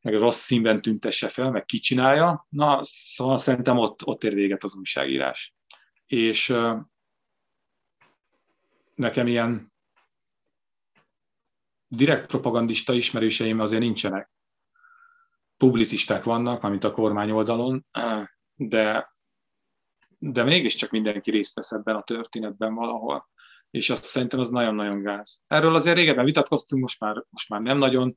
meg rossz színben tüntesse fel, meg kicsinálja, na, szóval szerintem ott, ott ér véget az újságírás. És nekem ilyen direkt propagandista ismerőseim azért nincsenek. Publicisták vannak, amit a kormány oldalon, de, de mégiscsak mindenki részt vesz ebben a történetben valahol. És azt szerintem az nagyon-nagyon gáz. Erről azért régebben vitatkoztunk, most már, most már nem nagyon.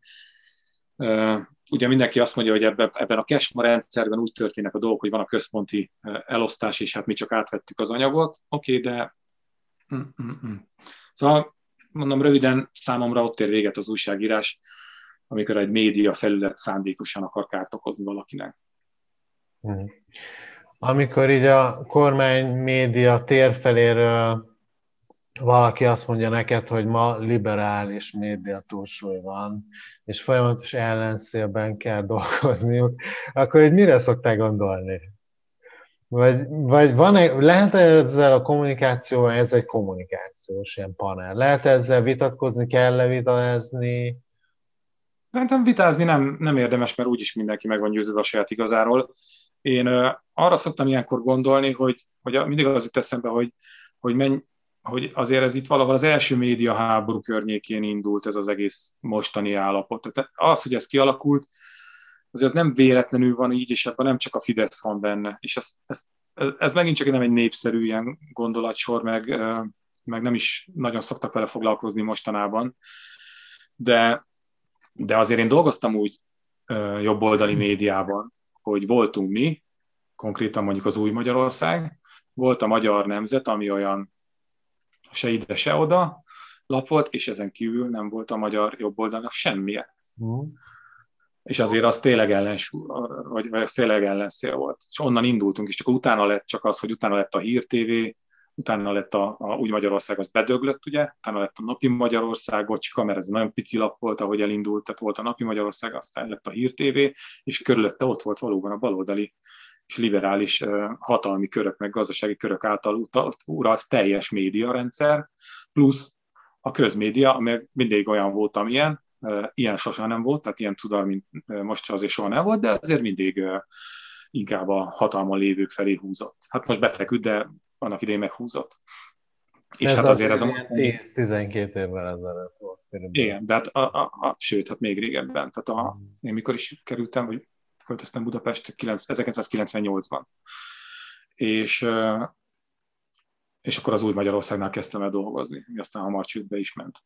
Ugye mindenki azt mondja, hogy ebben, ebben a CASMA rendszerben úgy történnek a dolgok, hogy van a központi elosztás, és hát mi csak átvettük az anyagot. Oké, okay, de Mm-mm. Szóval mondom röviden, számomra ott ér véget az újságírás, amikor egy média felület szándékosan akar kárt okozni valakinek. Mm. Amikor így a kormány média térfeléről valaki azt mondja neked, hogy ma liberális média túlsúly van, és folyamatos ellenszélben kell [laughs] dolgozniuk, akkor így mire szoktál gondolni? Vagy, vagy van -e, lehet -e ezzel a kommunikáció, ez egy kommunikációs ilyen panel, lehet ezzel vitatkozni, kell-e vitázni? Szerintem vitázni nem, nem érdemes, mert úgyis mindenki meg van győződve a saját igazáról. Én arra szoktam ilyenkor gondolni, hogy, hogy mindig az jut eszembe, hogy, hogy, menj, hogy azért ez itt valahol az első média háború környékén indult ez az egész mostani állapot. Tehát az, hogy ez kialakult, azért ez nem véletlenül van így, és ebben nem csak a Fidesz van benne. És ez, ez, ez, megint csak nem egy népszerű ilyen gondolatsor, meg, meg nem is nagyon szoktak vele foglalkozni mostanában. De, de azért én dolgoztam úgy jobboldali médiában, hogy voltunk mi, konkrétan mondjuk az Új Magyarország, volt a Magyar Nemzet, ami olyan se ide, se oda lap volt, és ezen kívül nem volt a magyar jobboldalnak semmilyen. Uh és azért az tényleg ellensú, vagy, vagy az tényleg ellenszél volt. És onnan indultunk, és csak utána lett csak az, hogy utána lett a Hír TV, utána lett a, a Új Magyarország, az bedöglött, ugye, utána lett a Napi Magyarország, bocska, mert ez nagyon pici lap volt, ahogy elindult, tehát volt a Napi Magyarország, aztán lett a Hír TV, és körülötte ott volt valóban a baloldali és liberális hatalmi körök, meg gazdasági körök által uralt teljes médiarendszer, plusz a közmédia, ami mindig olyan volt, amilyen, Ilyen sosem nem volt, tehát ilyen tudar, mint most azért soha nem volt, de azért mindig inkább a hatalma lévők felé húzott. Hát most befeküdt, de annak idején meghúzott. És ez hát azért ez a... 10-12 évvel ezelőtt volt. Körülbelül. Igen, de hát a, a, a, sőt, hát még régebben. Tehát a, én mikor is kerültem, vagy költöztem Budapest 1998-ban. És és akkor az új Magyarországnál kezdtem el dolgozni, ami aztán hamar csődbe is ment.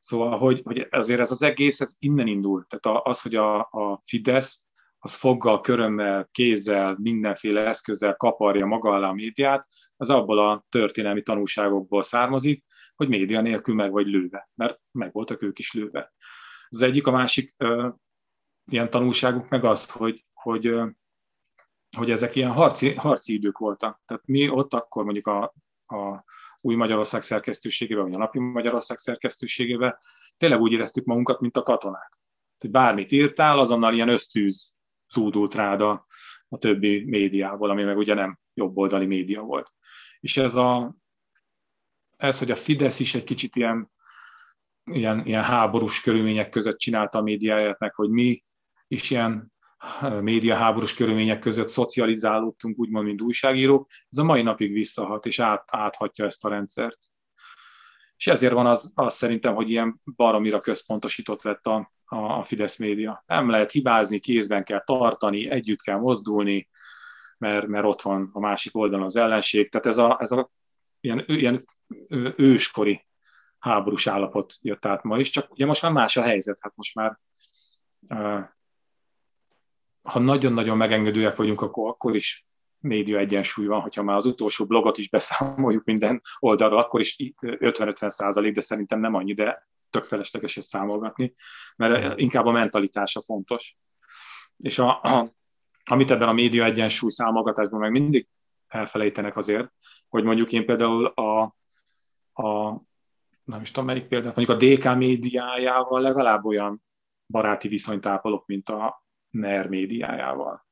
Szóval, hogy, hogy azért ez az egész, ez innen indult. Tehát az, hogy a, a Fidesz az foggal, körömmel, kézzel, mindenféle eszközzel kaparja maga alá a médiát, az abból a történelmi tanulságokból származik, hogy média nélkül meg vagy lőve, mert meg voltak ők is lőve. Az egyik, a másik ö, ilyen tanulságuk meg az, hogy, hogy, ö, hogy ezek ilyen harci, harci idők voltak. Tehát mi ott akkor mondjuk a a új Magyarország szerkesztőségébe, vagy a napi Magyarország szerkesztőségébe, tényleg úgy éreztük magunkat, mint a katonák. Hogy bármit írtál, azonnal ilyen ösztűz zúdult rád a, a többi médiából, ami meg ugye nem jobboldali média volt. És ez, a, ez, hogy a Fidesz is egy kicsit ilyen, ilyen, ilyen háborús körülmények között csinálta a médiáját, meg hogy mi is ilyen média háborús körülmények között szocializálódtunk, úgymond, mint újságírók, ez a mai napig visszahat, és át, áthatja ezt a rendszert. És ezért van az, az szerintem, hogy ilyen baromira központosított lett a, a Fidesz média. Nem lehet hibázni, kézben kell tartani, együtt kell mozdulni, mert, mert ott van a másik oldalon az ellenség. Tehát ez a, ez a ilyen, ilyen őskori háborús állapot jött át ma is, csak ugye most már más a helyzet, hát most már ha nagyon-nagyon megengedőek vagyunk, akkor, akkor is média egyensúly van, hogyha már az utolsó blogot is beszámoljuk minden oldalról, akkor is 50-50 százalék, de szerintem nem annyi, de tök felesleges ezt számolgatni, mert inkább a mentalitása fontos. És a, a, amit ebben a média egyensúly számolgatásban meg mindig elfelejtenek azért, hogy mondjuk én például a, a nem is tudom melyik példát, mondjuk a DK médiájával legalább olyan baráti viszonyt ápolok, mint a NER médiájával.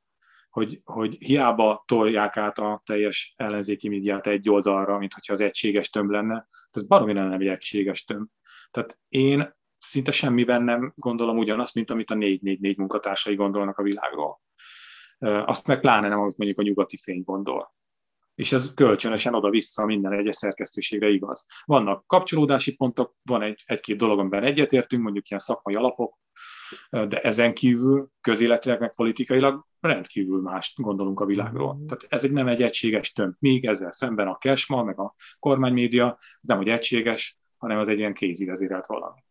Hogy, hogy hiába tolják át a teljes ellenzéki médiát egy oldalra, mint hogyha az egységes tömb lenne, ez baromi nem egy egységes tömb. Tehát én szinte semmiben nem gondolom ugyanazt, mint amit a 444 munkatársai gondolnak a világról. Azt meg pláne nem, amit mondjuk a nyugati fény gondol. És ez kölcsönösen oda-vissza minden egyes szerkesztőségre igaz. Vannak kapcsolódási pontok, van egy, egy-két dolog, amiben egyetértünk, mondjuk ilyen szakmai alapok, de ezen kívül közéletileg, meg politikailag rendkívül más gondolunk a világról. Mm. Tehát ez egy nem egy egységes tömb. Míg ezzel szemben a Kesma, meg a kormánymédia nem, hogy egységes, hanem az egy ilyen kézigazírált valami.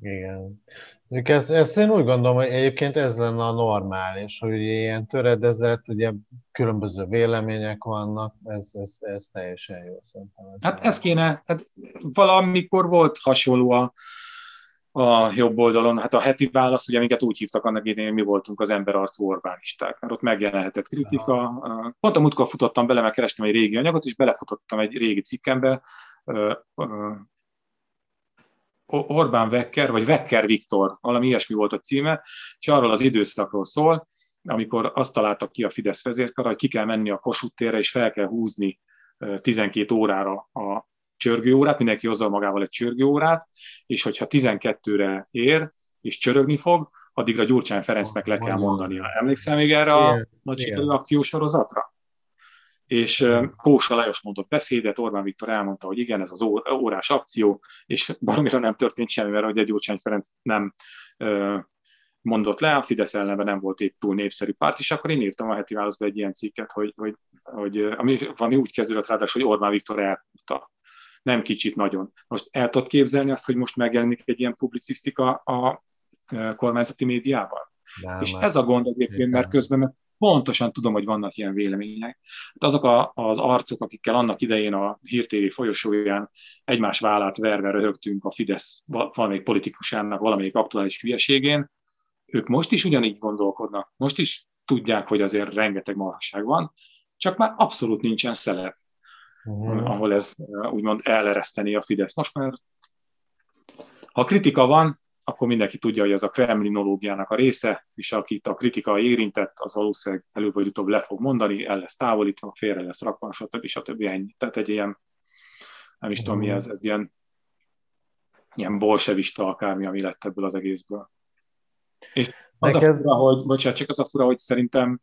Igen. Ezt, ezt én úgy gondolom, hogy egyébként ez lenne a normális, hogy ilyen töredezett, ugye különböző vélemények vannak, ez, ez, ez teljesen jó szerintem. Hát ez kéne, hát valamikor volt hasonló a, a jobb oldalon, hát a heti válasz, ugye amiket úgy hívtak annak idején, mi voltunk az emberarcú Orbánisták, mert ott megjelenhetett kritika. Aha. Pont a múltkor futottam bele, mert kerestem egy régi anyagot, és belefutottam egy régi cikkembe, Orbán Vekker, vagy Vekker Viktor, valami ilyesmi volt a címe, és arról az időszakról szól, amikor azt találtak ki a Fidesz vezérkara, hogy ki kell menni a Kossuth térre, és fel kell húzni 12 órára a csörgőórát, mindenki hozza magával egy csörgőórát, és hogyha 12-re ér, és csörögni fog, addigra Gyurcsány Ferencnek le kell mondania. Emlékszel még erre a nagy sikerű akciósorozatra? És Kósa Lajos mondott beszédet, Orbán Viktor elmondta, hogy igen, ez az órás akció, és baromira nem történt semmi, mert egy Gyurcsány Ferenc nem mondott le, a Fidesz ellenben nem volt épp túl népszerű párt, és akkor én írtam a heti válaszba egy ilyen cikket, hogy, hogy, hogy ami valami úgy kezdődött ráadásul, hogy Orbán Viktor elmondta. Nem kicsit, nagyon. Most el tudod képzelni azt, hogy most megjelenik egy ilyen publicisztika a kormányzati médiában? Nem, és ez a gond egyébként, mert közben pontosan tudom, hogy vannak ilyen vélemények. Hát azok a, az arcok, akikkel annak idején a hírtévé folyosóján egymás vállát verve röhögtünk a Fidesz valamelyik politikusának valamelyik aktuális hülyeségén, ők most is ugyanígy gondolkodnak. Most is tudják, hogy azért rengeteg marhaság van, csak már abszolút nincsen szelep, uh-huh. ahol ez úgymond elereszteni a Fidesz. Most már ha kritika van, akkor mindenki tudja, hogy ez a kremlinológiának a része, és akit a kritika érintett, az valószínűleg előbb vagy utóbb le fog mondani, el lesz távolítva, félre lesz rakva, stb. stb. Ennyi. Tehát egy ilyen, nem is tudom mi ez, ez ilyen, ilyen bolsevista akármi, ami lett ebből az egészből. És az Neked... a fura, hogy, bocsánat, csak az a fura, hogy szerintem,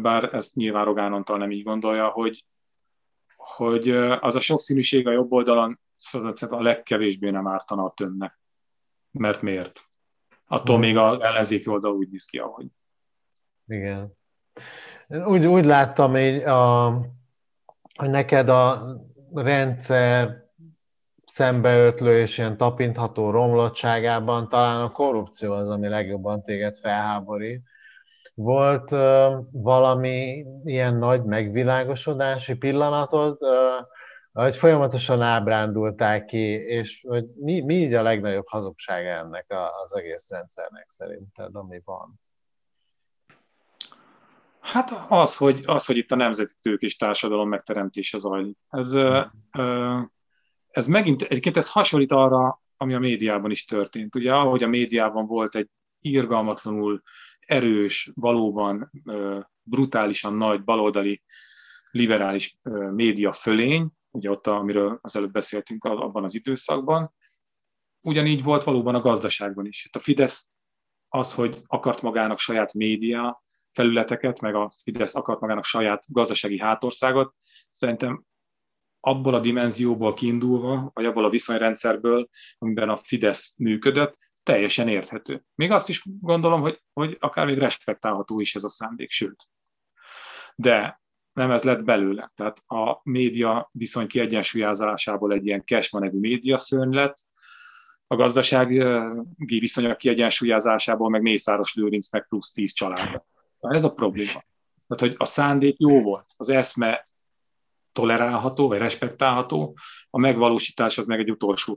bár ezt nyilván Rogán Antal nem így gondolja, hogy, hogy az a sokszínűség a jobb oldalon szóval a legkevésbé nem ártana a tömnek mert miért? Attól még az ellenzéki oldal úgy néz ki, ahogy. Igen. Úgy, úgy láttam, hogy, a, hogy neked a rendszer szembeötlő és ilyen tapintható romlottságában talán a korrupció az, ami legjobban téged felháborít. Volt uh, valami ilyen nagy megvilágosodási pillanatod, uh, hogy folyamatosan ábrándulták ki, és hogy mi, mi így a legnagyobb hazugsága ennek az egész rendszernek szerinted, ami van? Hát az, hogy, az, hogy itt a nemzeti tők és társadalom megteremtése zajlik. Ez, ez megint, egyébként ez hasonlít arra, ami a médiában is történt. Ugye, ahogy a médiában volt egy irgalmatlanul erős, valóban brutálisan nagy baloldali liberális média fölény, ugye ott, amiről az előbb beszéltünk abban az időszakban, ugyanígy volt valóban a gazdaságban is. Itt a Fidesz az, hogy akart magának saját média felületeket, meg a Fidesz akart magának saját gazdasági hátországot, szerintem abból a dimenzióból kiindulva, vagy abból a viszonyrendszerből, amiben a Fidesz működött, teljesen érthető. Még azt is gondolom, hogy, hogy akár még respektálható is ez a szándék, sőt. De nem ez lett belőle. Tehát a média viszony kiegyensúlyozásából egy ilyen Kesma nevű média szörny lett, a gazdasági viszonyok kiegyensúlyozásából meg Mészáros Lőrinc meg plusz tíz család. Ez a probléma. Tehát, hogy a szándék jó volt, az eszme tolerálható, vagy respektálható, a megvalósítás az meg egy utolsó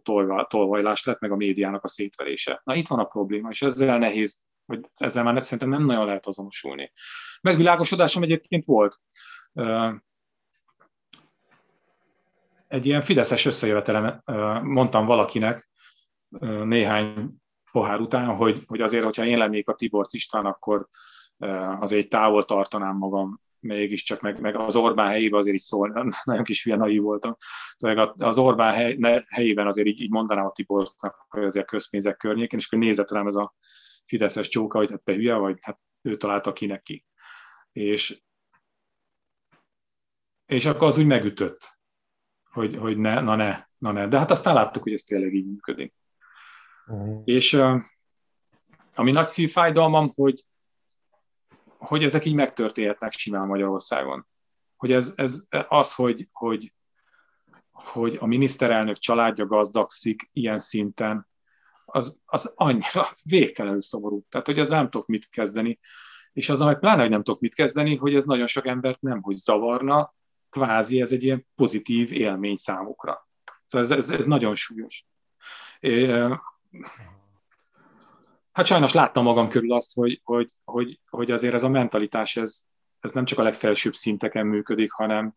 tolvajlás lett, meg a médiának a szétverése. Na itt van a probléma, és ezzel nehéz, vagy ezzel már szerintem nem nagyon lehet azonosulni. Megvilágosodásom egyébként volt. Egy ilyen fideszes összejövetelen mondtam valakinek néhány pohár után, hogy, hogy azért, hogyha én lennék a Tibor István, akkor azért távol tartanám magam mégiscsak, meg, meg az Orbán helyében azért így szól, nagyon kis hülye naív voltam. Szóval az Orbán helyében azért így, így mondanám a Tibornak, hogy azért közpénzek környékén, és akkor nézett rám ez a fideszes csóka, hogy hát te hülye vagy, hát ő találta ki. És, és akkor az úgy megütött, hogy, hogy ne, na ne, na ne. De hát aztán láttuk, hogy ez tényleg így működik. Uh-huh. És ami nagy szívfájdalmam, hogy, hogy ezek így megtörténhetnek simán Magyarországon. Hogy ez, ez az, hogy, hogy, hogy a miniszterelnök családja gazdagszik ilyen szinten, az, az annyira az végtelenül szomorú. Tehát, hogy ez nem tudok mit kezdeni. És az, meg pláne, hogy nem tudok mit kezdeni, hogy ez nagyon sok embert nem, hogy zavarna, kvázi ez egy ilyen pozitív élmény számukra. Szóval ez, ez, ez nagyon súlyos. Hát sajnos láttam magam körül azt, hogy, hogy, hogy, hogy azért ez a mentalitás, ez, ez nem csak a legfelsőbb szinteken működik, hanem,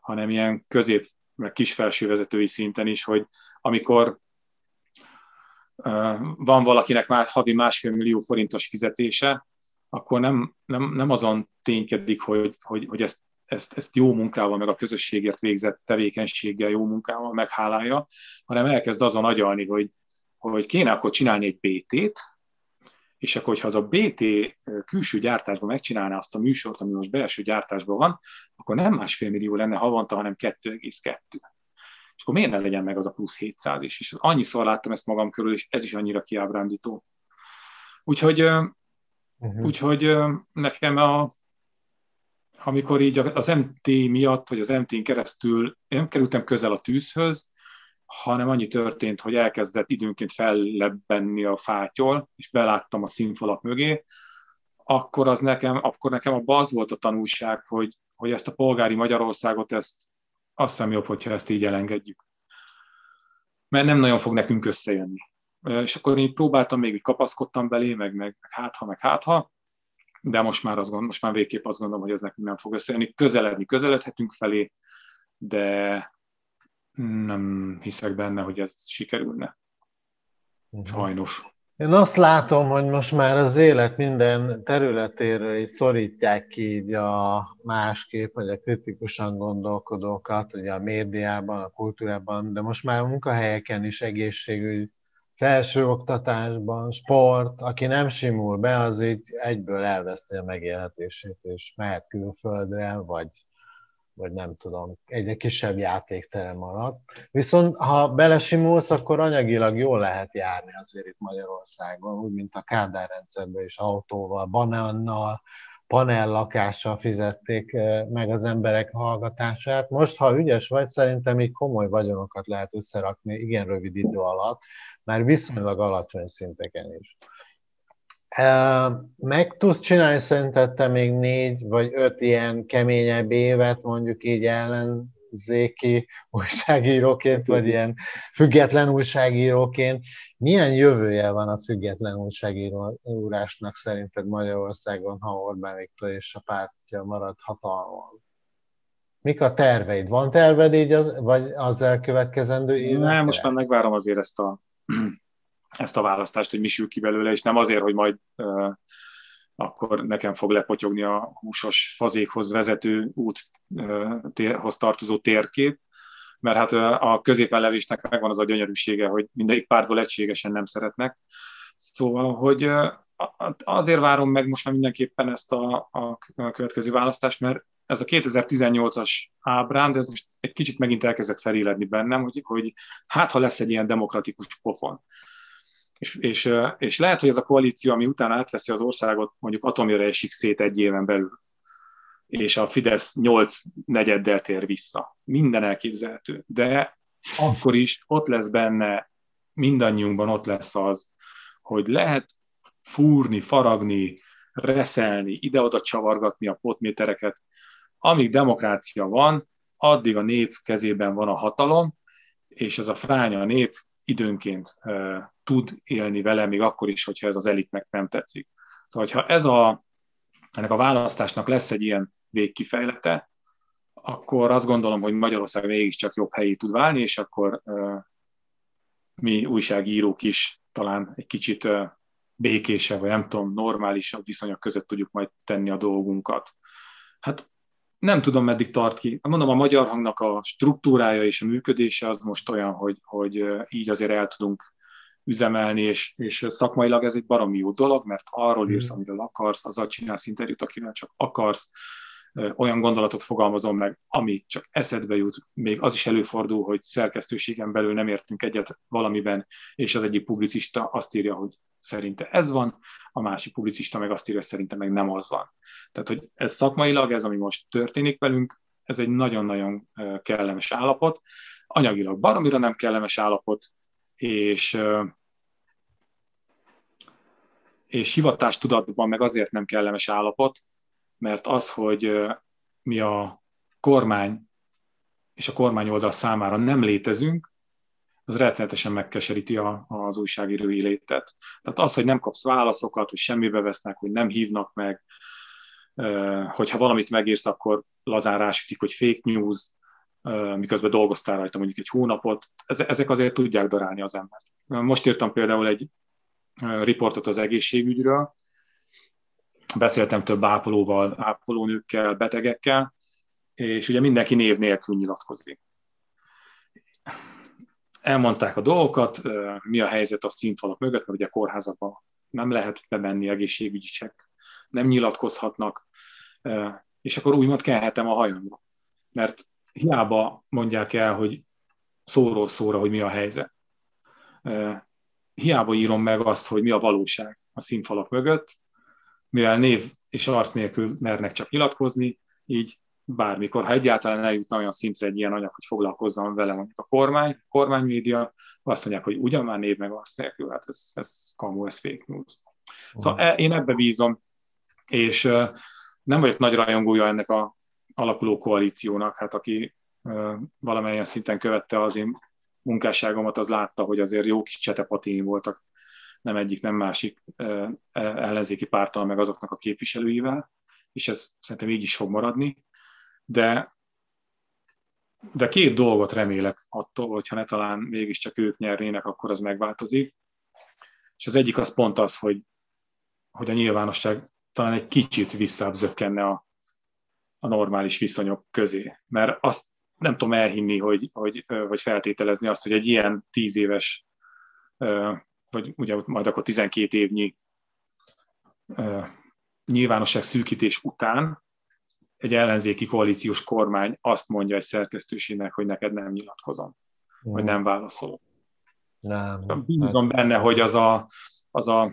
hanem ilyen közép, meg kisfelső vezetői szinten is, hogy amikor van valakinek már havi másfél millió forintos fizetése, akkor nem, nem, nem azon ténykedik, hogy, hogy, hogy ezt, ezt, ezt jó munkával, meg a közösségért végzett tevékenységgel, jó munkával meghálálja, hanem elkezd azon agyalni, hogy, hogy kéne akkor csinálni egy BT-t, és akkor, hogyha az a BT külső gyártásban megcsinálná azt a műsort, ami most belső gyártásban van, akkor nem másfél millió lenne havonta, hanem 2,2. És akkor miért ne legyen meg az a plusz 700 is? És annyiszor láttam ezt magam körül, és ez is annyira kiábrándító. Úgyhogy, uh-huh. úgyhogy nekem a, amikor így az MT miatt, vagy az MT-n keresztül nem kerültem közel a tűzhöz, hanem annyi történt, hogy elkezdett időnként fellebbenni a fátyol, és beláttam a színfalak mögé, akkor, az nekem, akkor nekem abban az volt a tanulság, hogy, hogy ezt a polgári Magyarországot, ezt azt hiszem jobb, hogyha ezt így elengedjük. Mert nem nagyon fog nekünk összejönni. És akkor én próbáltam, még így kapaszkodtam belé, meg, meg, meg hátha, meg hátha, de most már, azt gondolom, most már végképp azt gondolom, hogy ez nekünk nem fog összejönni. Közeledni, közeledhetünk felé, de, nem hiszek benne, hogy ez sikerülne. Mhm. Sajnos. Én azt látom, hogy most már az élet minden területéről így szorítják ki így a másképp, vagy a kritikusan gondolkodókat, ugye a médiában, a kultúrában, de most már a munkahelyeken is egészségügy, felsőoktatásban, sport, aki nem simul be, az így egyből elveszti a megélhetését, és mehet külföldre, vagy vagy nem tudom, egy kisebb játékterem maradt. Viszont ha belesimulsz, akkor anyagilag jól lehet járni azért itt Magyarországon, úgy, mint a Kádár rendszerben is autóval, banánnal, panellakással fizették eh, meg az emberek hallgatását. Most, ha ügyes vagy, szerintem így komoly vagyonokat lehet összerakni igen rövid idő alatt, már viszonylag alacsony szinteken is. Meg tudsz csinálni szerinted te még négy vagy öt ilyen keményebb évet, mondjuk így ellenzéki újságíróként, vagy ilyen független újságíróként. Milyen jövője van a független újságírásnak szerinted Magyarországon, ha Orbán Viktor és a pártja marad hatalmon? Mik a terveid? Van terved így, az, vagy az elkövetkezendő évekre? Nem, most már megvárom azért ezt a, [clears throat] ezt a választást, hogy mi sül ki belőle, és nem azért, hogy majd uh, akkor nekem fog lepotyogni a húsos fazékhoz vezető úthoz tartozó térkép, mert hát a középen megvan az a gyönyörűsége, hogy mindegyik pártból egységesen nem szeretnek. Szóval, hogy azért várom meg most már mindenképpen ezt a, a következő választást, mert ez a 2018-as ábrán, de ez most egy kicsit megint elkezdett feléledni bennem, hogy, hogy hát ha lesz egy ilyen demokratikus pofon. És, és, és lehet, hogy ez a koalíció, ami utána átveszi az országot, mondjuk atomjára esik szét egy éven belül, és a Fidesz nyolc negyeddel tér vissza. Minden elképzelhető. De akkor is ott lesz benne, mindannyiunkban ott lesz az, hogy lehet fúrni, faragni, reszelni, ide-oda csavargatni a potmétereket. Amíg demokrácia van, addig a nép kezében van a hatalom, és ez a fránya nép időnként tud élni vele, még akkor is, hogyha ez az elitnek nem tetszik. Szóval, ha ez a, ennek a választásnak lesz egy ilyen végkifejlete, akkor azt gondolom, hogy Magyarország mégiscsak jobb helyé tud válni, és akkor mi újságírók is talán egy kicsit békésebb, vagy nem tudom, normálisabb viszonyok között tudjuk majd tenni a dolgunkat. Hát nem tudom, meddig tart ki. Mondom, a magyar hangnak a struktúrája és a működése az most olyan, hogy, hogy így azért el tudunk üzemelni, és, és szakmailag ez egy baromi jó dolog, mert arról írsz, mm. amiről akarsz, azzal csinálsz interjút, akivel csak akarsz, olyan gondolatot fogalmazom meg, ami csak eszedbe jut, még az is előfordul, hogy szerkesztőségen belül nem értünk egyet valamiben, és az egyik publicista azt írja, hogy szerinte ez van, a másik publicista meg azt írja, hogy szerinte meg nem az van. Tehát, hogy ez szakmailag, ez, ami most történik velünk, ez egy nagyon-nagyon kellemes állapot, anyagilag baromira nem kellemes állapot, és és hivatástudatban meg azért nem kellemes állapot, mert az, hogy mi a kormány és a kormány oldal számára nem létezünk, az rettenetesen megkeseríti a, az újságírói létet. Tehát az, hogy nem kapsz válaszokat, hogy semmibe vesznek, hogy nem hívnak meg, hogyha valamit megírsz, akkor lazán rásütik, hogy fake news, miközben dolgoztál rajta mondjuk egy hónapot, ezek azért tudják darálni az embert. Most írtam például egy riportot az egészségügyről, beszéltem több ápolóval, ápolónőkkel, betegekkel, és ugye mindenki név nélkül nyilatkozik. Elmondták a dolgokat, mi a helyzet a színfalak mögött, mert ugye a kórházakban nem lehet bemenni egészségügyisek, nem nyilatkozhatnak, és akkor úgymond kelhetem a hajamra. Mert hiába mondják el, hogy szóról szóra, hogy mi a helyzet. Hiába írom meg azt, hogy mi a valóság a színfalak mögött, mivel név és arc nélkül mernek csak nyilatkozni, így bármikor, ha egyáltalán eljutna olyan szintre egy ilyen anyag, hogy foglalkozzam vele mondjuk a kormány, a kormánymédia, azt mondják, hogy ugyan már név meg arc nélkül, hát ez, ez kamu, ez fake news. Szóval e, én ebbe bízom, és nem vagyok nagy rajongója ennek a alakuló koalíciónak, hát aki valamelyen szinten követte az én munkásságomat, az látta, hogy azért jó kis csetepatény voltak nem egyik, nem másik e, ellenzéki pártal, meg azoknak a képviselőivel, és ez szerintem így is fog maradni, de, de két dolgot remélek attól, hogyha ne talán mégiscsak ők nyernének, akkor az megváltozik. És az egyik az pont az, hogy, hogy a nyilvánosság talán egy kicsit visszább zökkenne a, a normális viszonyok közé. Mert azt nem tudom elhinni, hogy, hogy, vagy feltételezni azt, hogy egy ilyen tíz éves vagy ugye majd akkor 12 évnyi uh, nyilvánosság szűkítés után egy ellenzéki koalíciós kormány azt mondja egy szerkesztőségnek, hogy neked nem nyilatkozom, mm. vagy nem válaszolok. Nem. Bízom benne, hogy az a, az a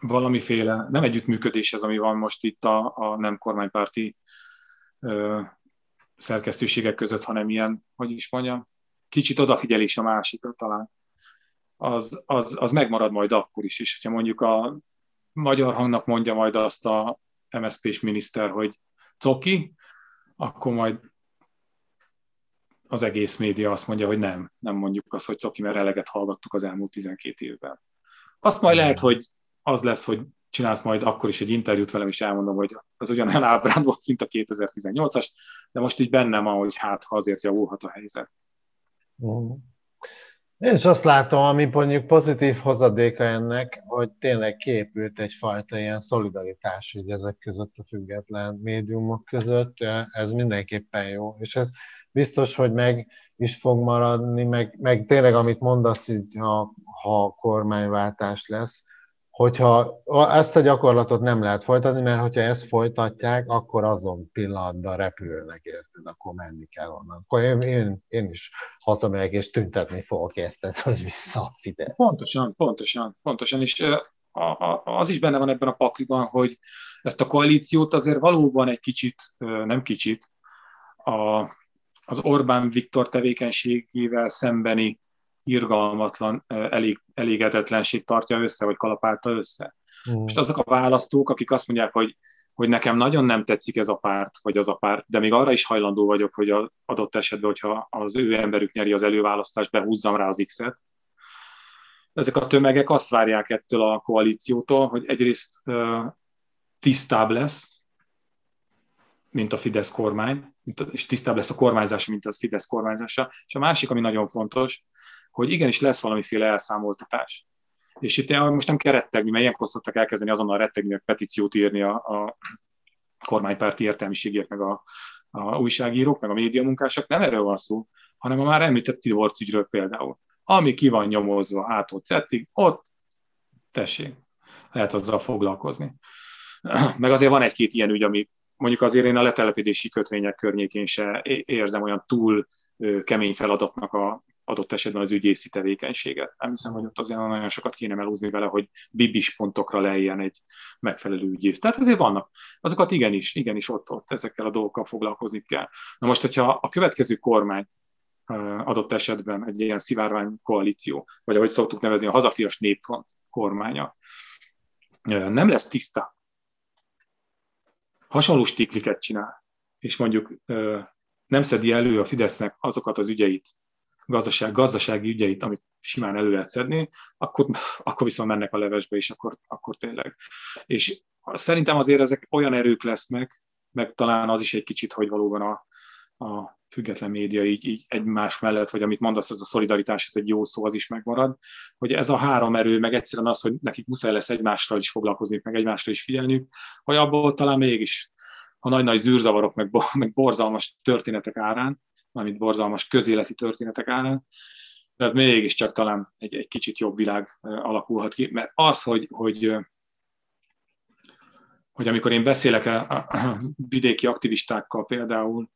valamiféle, nem együttműködés ez, ami van most itt a, a nem kormánypárti ö, szerkesztőségek között, hanem ilyen, hogy is mondjam, kicsit odafigyelés a másikra talán az, az, az megmarad majd akkor is, és hogyha mondjuk a magyar hangnak mondja majd azt a MSZP-s miniszter, hogy coki, akkor majd az egész média azt mondja, hogy nem, nem mondjuk azt, hogy coki, mert eleget hallgattuk az elmúlt 12 évben. Azt majd lehet, hogy az lesz, hogy csinálsz majd akkor is egy interjút velem, és elmondom, hogy az ugyanolyan ábránd volt, mint a 2018-as, de most így bennem van, hogy hát, ha azért javulhat a helyzet. Mm. Én is azt látom, ami mondjuk pozitív hozadéka ennek, hogy tényleg képült egyfajta ilyen szolidaritás így ezek között a független médiumok között, ez mindenképpen jó, és ez biztos, hogy meg is fog maradni, meg, meg tényleg amit mondasz, így, ha, ha kormányváltás lesz, hogyha ezt a gyakorlatot nem lehet folytatni, mert hogyha ezt folytatják, akkor azon pillanatban repülnek, érted, akkor menni kell onnan. Akkor én, én, én is hazamegyek és tüntetni fogok, érted, hogy vissza a Fidesz. Pontosan, pontosan, pontosan, és az is benne van ebben a pakliban, hogy ezt a koalíciót azért valóban egy kicsit, nem kicsit, a, az Orbán Viktor tevékenységével szembeni irgalmatlan elég, elégedetlenség tartja össze, vagy kalapálta össze. Mm. Most azok a választók, akik azt mondják, hogy, hogy nekem nagyon nem tetszik ez a párt, vagy az a párt, de még arra is hajlandó vagyok, hogy az adott esetben, hogyha az ő emberük nyeri az előválasztást, behúzzam rá az X-et. Ezek a tömegek azt várják ettől a koalíciótól, hogy egyrészt tisztább lesz, mint a Fidesz kormány, és tisztább lesz a kormányzás, mint az Fidesz kormányzása. És a másik, ami nagyon fontos, hogy igenis lesz valamiféle elszámoltatás. És itt most nem kell rettegni, mert ilyenkor szoktak elkezdeni azonnal rettegni, meg petíciót írni a, a kormánykárti értelmiségiek, meg a, a újságírók, meg a médiamunkások. Nem erről van szó, hanem a már említett divorc ügyről például. Ami ki van nyomozva ától cettig, ott tessék, lehet azzal foglalkozni. [clears throat] Meg azért van egy-két ilyen ügy, ami mondjuk azért én a letelepedési kötvények környékén se érzem olyan túl kemény feladatnak a, adott esetben az ügyészi tevékenységet. Nem hiszem, hogy ott azért nagyon sokat kéne melúzni vele, hogy bibis pontokra lejjen egy megfelelő ügyész. Tehát azért vannak. Azokat igenis, igenis ott, ott ezekkel a dolgokkal foglalkozni kell. Na most, hogyha a következő kormány adott esetben egy ilyen szivárvány koalíció, vagy ahogy szoktuk nevezni, a hazafias népfront kormánya, nem lesz tiszta. Hasonló stikliket csinál, és mondjuk nem szedi elő a Fidesznek azokat az ügyeit, gazdaság, gazdasági ügyeit, amit simán elő lehet szedni, akkor, akkor viszont mennek a levesbe, és akkor, akkor tényleg. És szerintem azért ezek olyan erők lesznek, meg talán az is egy kicsit, hogy valóban a, a független média így, így egymás mellett, vagy amit mondasz, ez a szolidaritás, ez egy jó szó, az is megmarad, hogy ez a három erő, meg egyszerűen az, hogy nekik muszáj lesz egymással is foglalkozni, meg egymásra is figyelniük, hogy abból talán mégis a nagy-nagy zűrzavarok, meg, meg borzalmas történetek árán, mármint borzalmas közéleti történetek árán, de mégiscsak talán egy, egy kicsit jobb világ alakulhat ki, mert az, hogy, hogy, hogy amikor én beszélek a vidéki aktivistákkal például,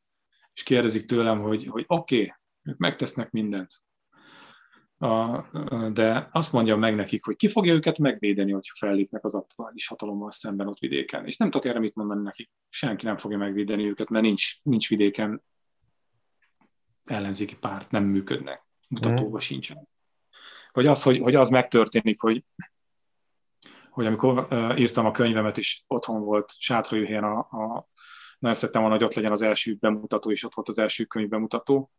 és kérdezik tőlem, hogy, hogy oké, okay, ők megtesznek mindent, a, de azt mondja meg nekik, hogy ki fogja őket megvédeni, hogyha fellépnek az aktuális hatalommal szemben ott vidéken. És nem tudok erre mit mondani nekik. Senki nem fogja megvédeni őket, mert nincs, nincs vidéken ellenzéki párt nem működnek, mutatóba mm. sincsen. Vagy az, hogy, hogy az megtörténik, hogy, hogy amikor uh, írtam a könyvemet, és otthon volt Sátrajuhelyen a, a nagyon szerettem volna, hogy ott legyen az első bemutató, és ott volt az első könyv bemutató,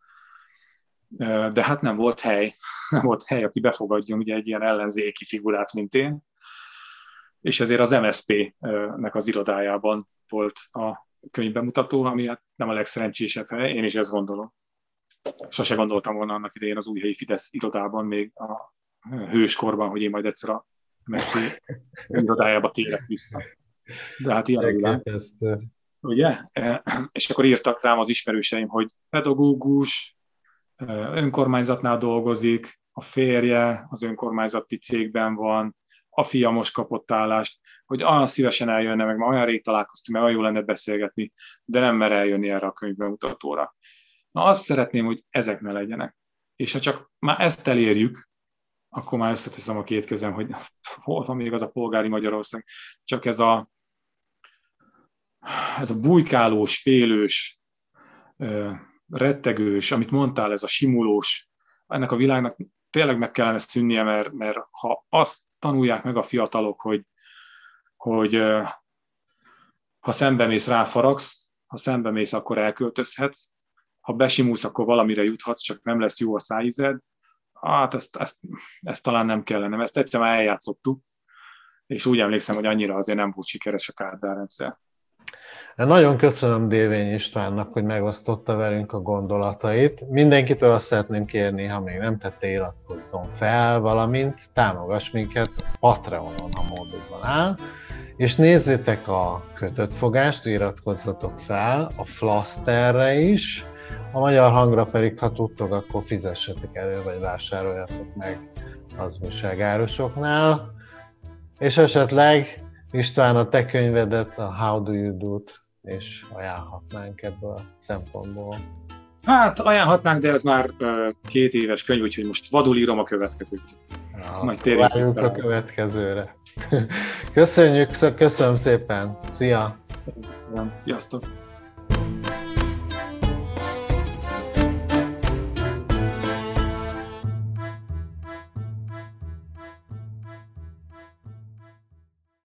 de hát nem volt hely, [laughs] nem volt hely, aki befogadjon ugye egy ilyen ellenzéki figurát, mint én, és ezért az MSZP-nek az irodájában volt a könyvbemutató, ami hát nem a legszerencsésebb hely, én is ezt gondolom sose gondoltam volna annak idején az új helyi Fidesz irodában, még a hőskorban, hogy én majd egyszer a MSZP irodájába térek vissza. De hát ilyen a világ. Ugye? És akkor írtak rám az ismerőseim, hogy pedagógus, önkormányzatnál dolgozik, a férje az önkormányzati cégben van, a fia most kapott állást, hogy olyan szívesen eljönne, meg ma olyan rég találkoztunk, mert olyan jó lenne beszélgetni, de nem mer eljönni erre a könyvbemutatóra. Na azt szeretném, hogy ezek ne legyenek. És ha csak már ezt elérjük, akkor már összeteszem a két kezem, hogy [laughs] hol van még az a polgári Magyarország. Csak ez a, ez a bujkálós, félős, rettegős, amit mondtál, ez a simulós, ennek a világnak tényleg meg kellene szűnnie, mert, mert ha azt tanulják meg a fiatalok, hogy, hogy ha szembe mész, ráfaragsz, ha szembe mész, akkor elköltözhetsz, ha besimulsz, akkor valamire juthatsz, csak nem lesz jó a szájízed. Hát ezt, ezt, ezt talán nem kellene, ezt egyszer már eljátszottuk, és úgy emlékszem, hogy annyira azért nem volt sikeres a kárdárrendszer. Nagyon köszönöm Dévény Istvánnak, hogy megosztotta velünk a gondolatait. Mindenkitől azt szeretném kérni, ha még nem tette, iratkozzon fel, valamint támogass minket Patreonon, ha módodban áll. És nézzétek a kötött fogást, iratkozzatok fel a Flasterre is, a magyar hangra pedig, ha tudtok, akkor fizessetek elő, vagy vásároljatok meg az újságárusoknál. És esetleg István, a te könyvedet, a How Do You Do-t és ajánlhatnánk ebből a szempontból. Hát ajánlhatnánk, de ez már uh, két éves könyv, úgyhogy most vadul írom a következőt. Ja, Majd térjünk a következőre. [laughs] Köszönjük, köszönöm szépen. Szia! Sziasztok!